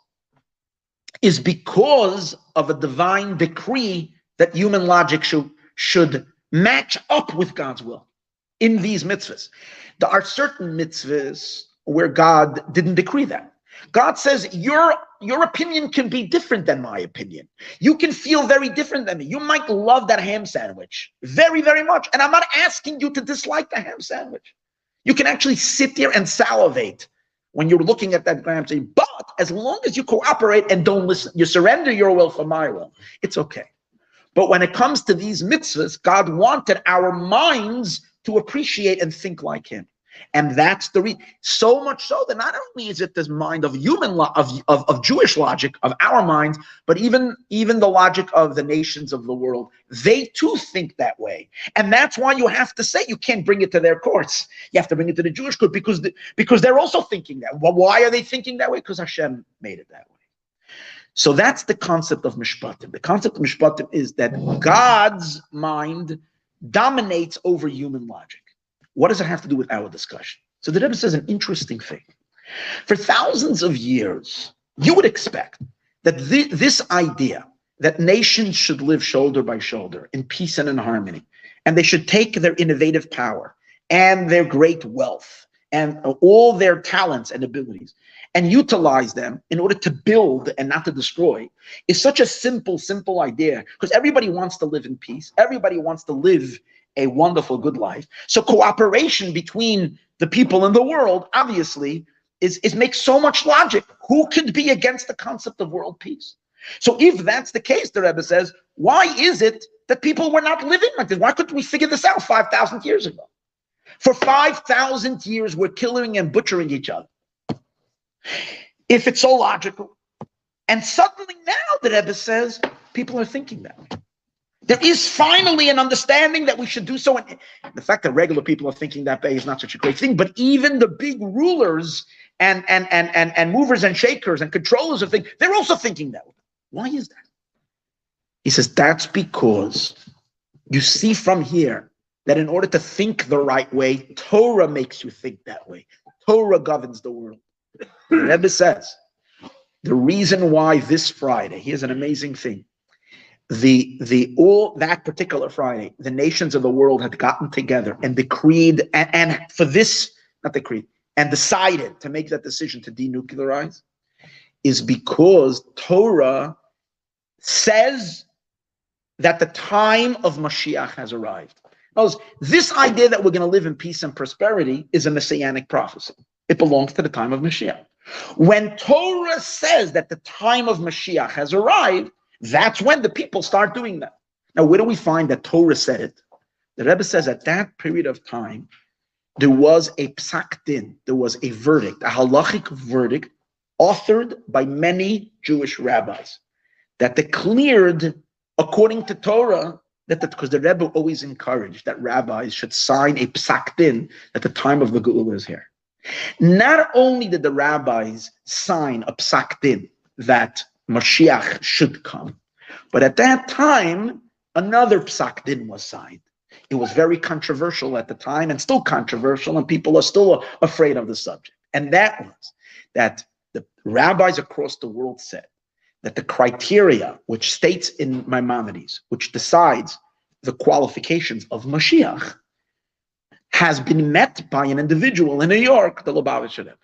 B: is because of a divine decree that human logic should, should match up with God's will in these mitzvahs. There are certain mitzvahs where God didn't decree that. God says your your opinion can be different than my opinion. You can feel very different than me. You might love that ham sandwich very very much, and I'm not asking you to dislike the ham sandwich. You can actually sit there and salivate when you're looking at that gram saying, but as long as you cooperate and don't listen, you surrender your will for my will, it's okay. But when it comes to these mitzvahs, God wanted our minds to appreciate and think like him. And that's the reason. So much so that not only is it this mind of human lo- of, of, of Jewish logic of our minds, but even even the logic of the nations of the world, they too think that way. And that's why you have to say you can't bring it to their courts. You have to bring it to the Jewish court because the, because they're also thinking that. Well, why are they thinking that way? Because Hashem made it that way. So that's the concept of mishpatim. The concept of mishpatim is that God's mind dominates over human logic. What does it have to do with our discussion? So the Rebbe says an interesting thing. For thousands of years, you would expect that th- this idea that nations should live shoulder by shoulder in peace and in harmony, and they should take their innovative power and their great wealth and all their talents and abilities and utilize them in order to build and not to destroy is such a simple, simple idea because everybody wants to live in peace. Everybody wants to live a wonderful, good life. So cooperation between the people in the world, obviously, is, is makes so much logic. Who could be against the concept of world peace? So if that's the case, the Rebbe says, why is it that people were not living like this? Why couldn't we figure this out 5,000 years ago? For 5,000 years, we're killing and butchering each other. If it's so logical. And suddenly now, the Rebbe says, people are thinking that. There is finally an understanding that we should do so. And the fact that regular people are thinking that way is not such a great thing, but even the big rulers and and and and, and movers and shakers and controllers of things, they're also thinking that. Why is that? He says that's because you see from here that in order to think the right way, Torah makes you think that way. Torah governs the world. Rebbe says the reason why this Friday, here's an amazing thing the the all that particular Friday, the nations of the world had gotten together and decreed and, and for this not decreed and decided to make that decision to denuclearize is because Torah says that the time of Mashiach has arrived. This idea that we're going to live in peace and prosperity is a messianic prophecy. It belongs to the time of Mashiach. When Torah says that the time of Mashiach has arrived, that's when the people start doing that. Now, where do we find that Torah said it? The Rebbe says at that period of time, there was a psak din, there was a verdict, a halachic verdict, authored by many Jewish rabbis that declared, according to Torah, that because the, Rebbe always encouraged that rabbis should sign a psak din that the time of the Geula is here. Not only did the rabbis sign a psak din that Mashiach should come. But at that time, another psak din was signed. It was very controversial at the time and still controversial, and people are still afraid of the subject. And that was that the rabbis across the world said that the criteria which states in Maimonides, which decides the qualifications of Mashiach, has been met by an individual in New York, the Lubavitcher Rebbe.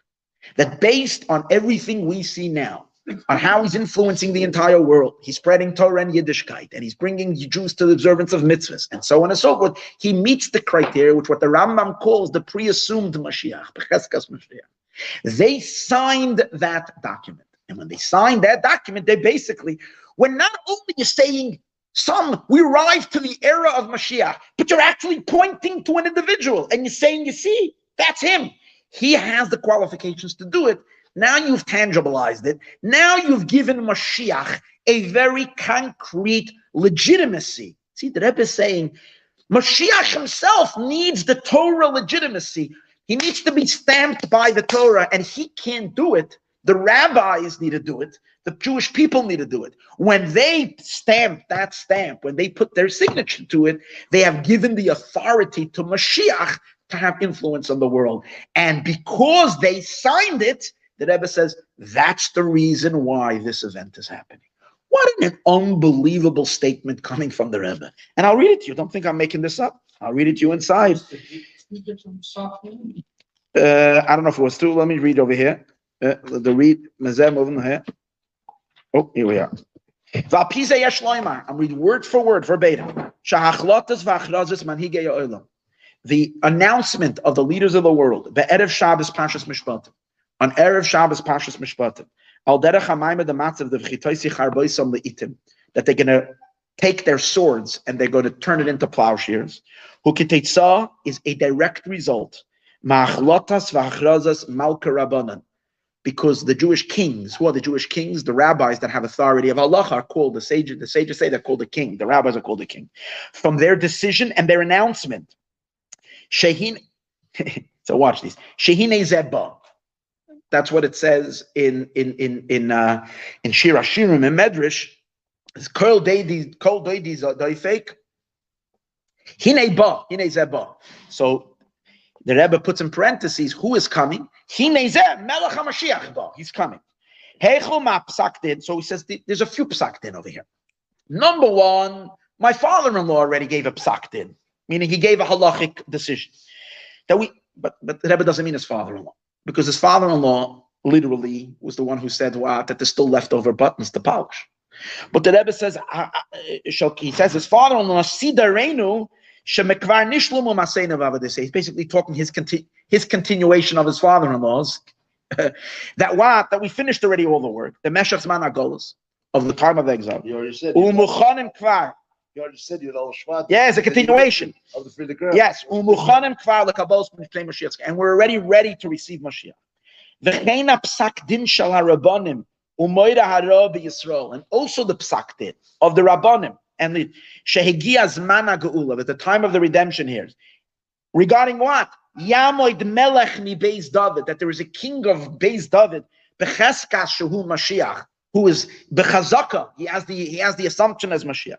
B: That based on everything we see now, on how he's influencing the entire world. He's spreading Torah and Yiddishkeit, and he's bringing Jews to the observance of mitzvahs, and so on and so forth. He meets the criteria, which what the Rambam calls the pre-assumed Mashiach, Mashiach. They signed that document. And when they signed that document, they basically were not only you're saying Some, we arrive to the era of Mashiach, but you're actually pointing to an individual and you're saying, you see, that's him. He has the qualifications to do it. Now you've tangibilized it. Now you've given Mashiach a very concrete legitimacy. See, the Rebbe is saying Mashiach himself needs the Torah legitimacy. He needs to be stamped by the Torah, and he can't do it. The rabbis need to do it. The Jewish people need to do it. When they stamp that stamp, when they put their signature to it, they have given the authority to Mashiach to have influence on the world. And because they signed it, the Rebbe says that's the reason why this event is happening. What an unbelievable statement coming from the Rebbe. And I'll read it to you. Don't think I'm making this up. I'll read it to you inside. Uh, I don't know if it was two. Let me read over here. Uh, the read Mazem over here. Oh, here we are. I'm reading word for word, verbatim. Shahachlotas manhigei. The announcement of the leaders of the world. Shabbos Pashas Mishpatim. On Erev Shabbos Pashas Mishpatim. Al derech hamayim the the v'chitoisi charboisam leitim. That they're going to take their swords and they're going to turn it into plowshares. Hukitetza is a direct result. Ma'achlotas v'achrazas malka rabbanan because the Jewish kings, who are the Jewish kings, the rabbis that have authority of Allah are called the sages. The sages say they're called the king. The rabbis are called the king. From their decision and their announcement. Shehin. so watch these. Shehine Zeba. That's what it says in in in in uh, in Shir Hashirim and Medrash. It's kol deidi kol deidi daifek. Hine ba hine zeba. So the Rebbe puts in parentheses who is coming. He's coming. So he says there's a few psakdin over here. Number one, my father-in-law already gave a psakdin, meaning he gave a halachic decision. That we, but but the Rebbe doesn't mean his father-in-law because his father-in-law literally was the one who said wow, that there's still leftover buttons to polish. But the Rebbe says uh, uh, he says his father-in-law Sidarenu He's basically talking his conti- his continuation of his father-in-law's. that what that we finished already all the work. The Meshach Man Agolas of the time of exile.
C: You already said.
B: Umuchanim kvar.
C: You already said you're all Shvat.
B: Yeah, it's a continuation.
C: Of the Frierdiker Rebbe.
B: Yes, umuchanim kvar lekabos b'nifnei Mashiach, and we're already ready to receive Mashiach. V'cheina psak din shal harabonim umoira hara Yisrael, and also the psak din of the rabbonim and the Shehigias Mana Geula, at the time of the redemption here. Regarding what? Yamoid Melech mi Beis David, that there is a king of Beis David, Becheskas Shehu Mashiach, who is Bechazaka. He has the he has the assumption as Mashiach.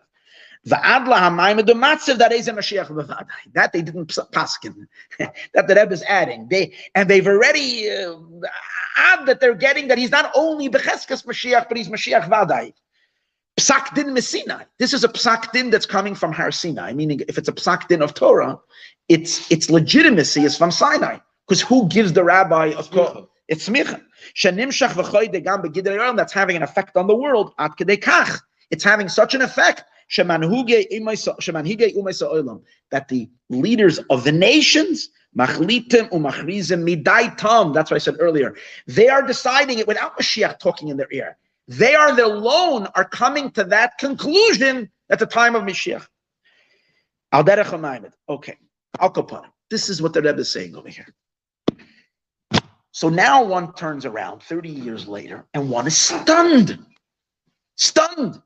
B: Va'adla hamayim the that is a Mashiach b'vadai. That they didn't paskin. that the Rebbe is adding. They and they've already uh, add that they're getting that he's not only becheskas Mashiach, but he's Mashiach vadai. Psak din Messina. This is a psak din that's coming from Har Sinai, meaning if it's a psak din of Torah, its its legitimacy is from Sinai. Because who gives the rabbi a call? It's smicha. V'choy gam That's having an effect on the world. At kach. It's having such an effect. That the leaders of the nations, machlitim umachrizim midai tam. That's what I said earlier. They are deciding it without Mashiach talking in their ear. They are the alone are coming to that conclusion at the time of Mashiach. Al derech Okay, Al. This is what the Rebbe is saying over here. So now one turns around 30 years later and one is stunned. Stunned.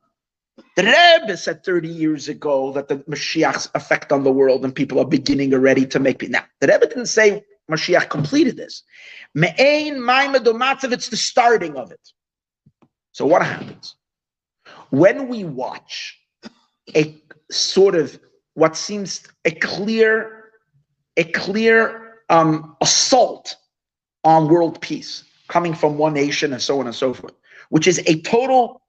B: The Rebbe said 30 years ago that the Mashiach's effect on the world and people are beginning already to make it. Now, the Rebbe didn't say Mashiach completed this. Me'ein maimadomatzav, it's the starting of it. So what happens? When we watch a sort of what seems a clear, a clear um, assault on world peace coming from one nation and so on and so forth, which is a total,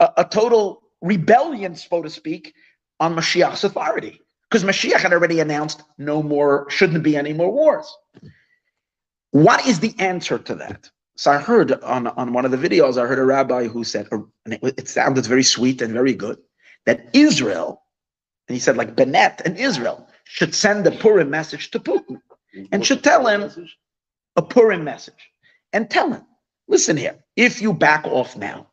B: a, a total rebellion, so to speak, on Mashiach's authority. Because Mashiach had already announced no more, shouldn't be any more wars. What is the answer to that? So I heard on, on one of the videos, I heard a rabbi who said, and it, it sounded very sweet and very good, that Israel, and he said like Bennett and Israel should send a Purim message to Putin and should tell him a Purim message and tell him, listen here, if you back off now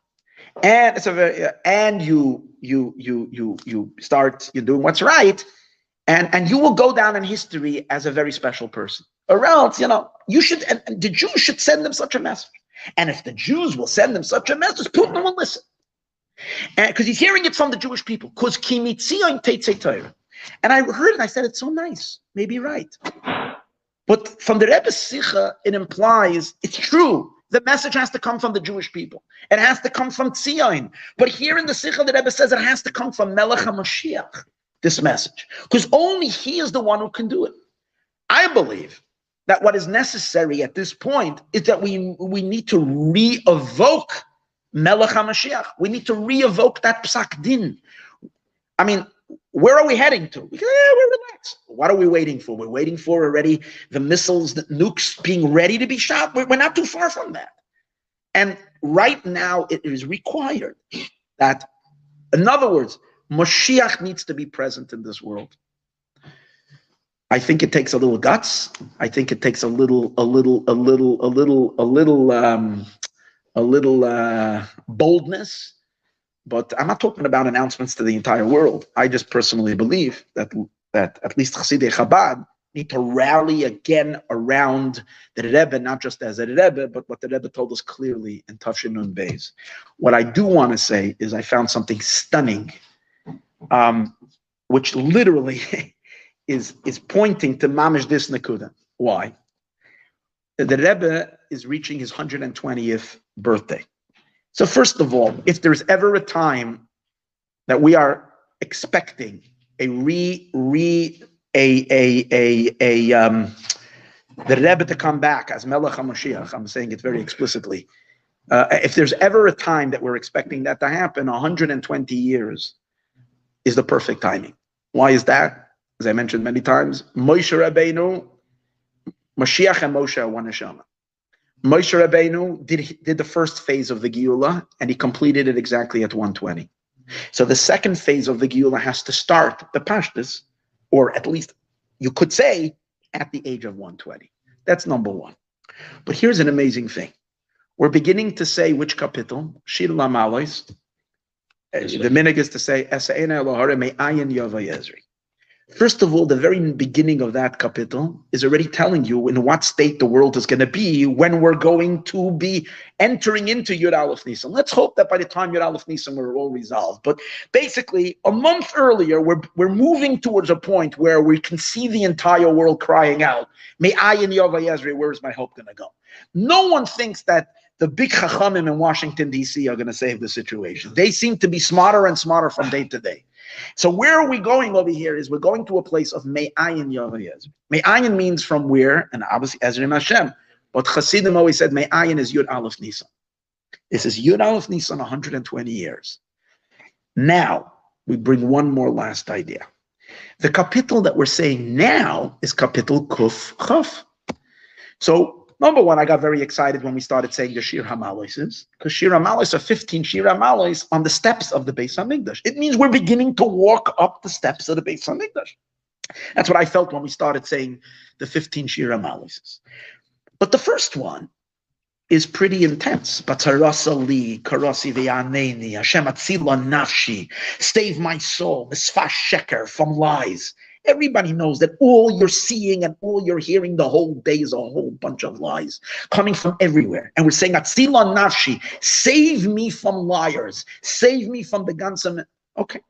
B: and it's a very and you you you you you start you're doing what's right and and you will go down in history as a very special person or else you know you should and, and the jews should send them such a message and if the jews will send them such a message putin will listen because he's hearing it from the jewish people because and i heard it i said it's so nice maybe right but from the Rebbe's Sikha, it implies it's true. The message has to come from the Jewish people. It has to come from Tzion. But here in the Sikha, the Rebbe says it has to come from Melech HaMashiach, this message. Because only he is the one who can do it. I believe that what is necessary at this point is that we, we need to re-evoke Melech HaMashiach. We need to re-evoke that Psak Din. I mean, where are we heading to? Because, yeah, we're relaxed. What are we waiting for? We're waiting for already the missiles, the nukes being ready to be shot. We're, we're not too far from that. And right now, it is required that, in other words, Moshiach needs to be present in this world. I think it takes a little guts. I think it takes a little, a little, a little, a little, a little, um, a little uh, boldness but I'm not talking about announcements to the entire world. I just personally believe that that at least Chassidei Chabad need to rally again around the Rebbe, not just as a Rebbe, but what the Rebbe told us clearly in Tafshinun Beis. What I do want to say is I found something stunning, um, which literally is is pointing to Mamish this Nakuda. Why? The Rebbe is reaching his 120th birthday. So, first of all, if there's ever a time that we are expecting a re re a a a a um the Rebbe to come back as Melech HaMashiach, I'm saying it very explicitly. Uh, if there's ever a time that we're expecting that to happen, 120 years is the perfect timing. Why is that? As I mentioned many times, Moshe Rabbeinu, Mashiach and Moshe are one neshama. Moshe Rabbeinu did, did the first phase of the Geula and he completed it exactly at 120. So the second phase of the Geula has to start the Pashtus, or at least you could say at the age of 120. That's number one. But here's an amazing thing. We're beginning to say which kapitel, Shir Lamalois. The minig is to say, Esa'ena Elohare Me'ayin Yava Yezri. First of all, the very beginning of that kapitel is already telling you in what state the world is going to be when we're going to be entering into Yud Aleph Nisan. Let's hope that by the time Yud Aleph Nisan we're all resolved. But basically, a month earlier, we're, we're moving towards a point where we can see the entire world crying out, May I in Yova Yezri, where's my hope going to go? No one thinks that the big chachamim in Washington, D.C. are going to save the situation. They seem to be smarter and smarter from day to day. So where are we going over here? Is we're going to a place of Me'ayin Yavayez. Me'ayin means from where, and obviously Ezrim Hashem. But Chassidim always said Me'ayin is Yud Aleph Nisan. This is Yud Aleph Nisan 120 years. Now, we bring one more last idea. The kapitel that we're saying now is kapitel Kuf Chaf. So Number one, I got very excited when we started saying the Shir Hamalois because Shir Hamalois are 15 Shir Hamalois on the steps of the Beis Hamikdash. It means we're beginning to walk up the steps of the Beis Hamikdash. That's what I felt when we started saying the 15 Shir Hamalois. But the first one is pretty intense. Batarasa li, karasi v'yaneni, Hashem atzila nafshi, save my soul, misfash sheker from lies. Everybody knows that all you're seeing and all you're hearing the whole day is a whole bunch of lies coming from everywhere. And we're saying, Atzila Nafshi, save me from liars, save me from the Gansam. Okay.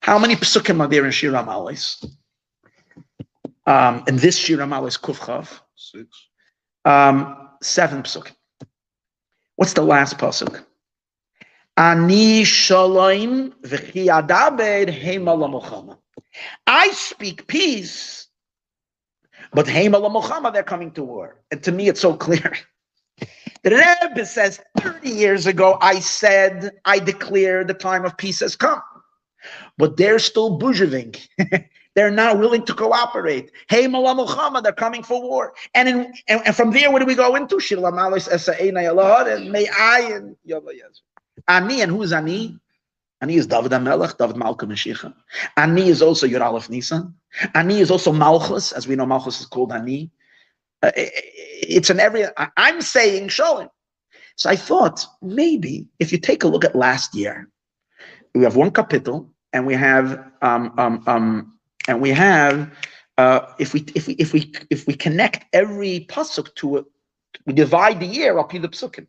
B: How many psukim are there in Shir Hamalois? Um, in this Shir Hamalois Kufchav? Six. Um, seven psukim. What's the last pasuk? Ani shalom v'chi adaber hema I speak peace, but heima lamilchama, they're coming to war. And to me, it's so clear. The Rebbe says 30 years ago, I said, I declare the time of peace has come. But they're still bourgeoising. they're not willing to cooperate. Hey, Mala Muhammad, they're coming for war. And, in, and, and from there, where do we go into? and may I and Ani, and who is Ani? Ani is David HaMelech, David Malka Mashiach. Ani is also Yud Aleph Nisan. Ani is also Malchus, as we know Malchus is called Ani. Uh, it's an every, I'm saying, Shalom, So I thought maybe if you take a look at last year, we have one kapitel and we have um um um and we have uh if we if we if we if we connect every pasuk to it, we divide the year up in the psukim.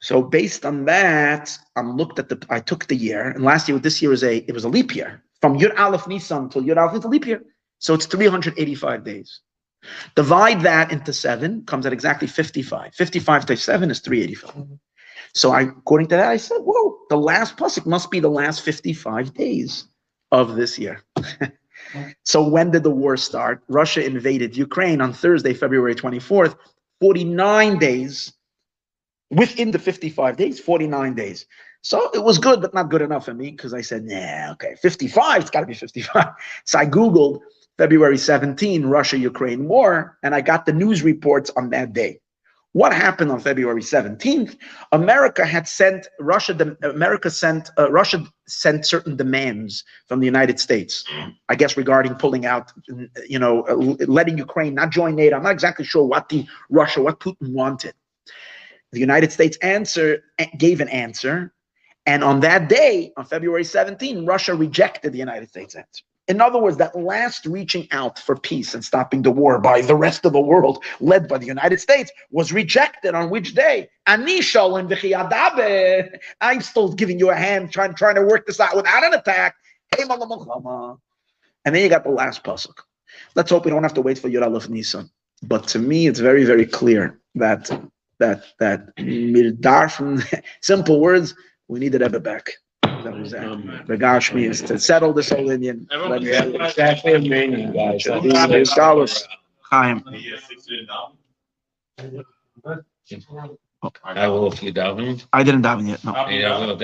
B: So based on that, I'm looked at the I took the year, and last year this year was a it was a leap year from Yud Aleph Nisan till Yud Aleph it's a leap year. So it's 385 days. Divide that into seven, comes at exactly 55. 55 times seven is 385. So I, according to that, I said, whoa, the last pasuk must be the last 55 days of this year. so when did the war start? Russia invaded Ukraine on Thursday, February 24th, 49 days within the 55 days, 49 days. So it was good, but not good enough for me because I said, nah, okay, 55, it's got to be 55. So I Googled February 17, Russia Ukraine war, and I got the news reports on that day. What happened on February 17th? America had sent Russia. The, America sent uh, Russia sent certain demands from the United States. I guess regarding pulling out, you know, uh, letting Ukraine not join NATO. I'm not exactly sure what the Russia, what Putin wanted. The United States answer gave an answer, and on that day, on February 17, Russia rejected the United States answer. In other words, that last reaching out for peace and stopping the war by the rest of the world, led by the United States, was rejected on which day? I'm still giving you a hand, trying, trying to work this out without an attack. And then you got the last pasuk. Let's hope we don't have to wait for Yud Aleph Nisan. But to me, it's very, very clear that that that mirdar from simple words, we need the Rebbe back. That was that. The Gashmi is to settle this whole Indian.
A: Everyone-
B: Let
A: Exactly a meaning, guys.
B: The scholars. Chaim.
A: I will if you daven.
F: I didn't daven yet. No.
A: Yeah, well,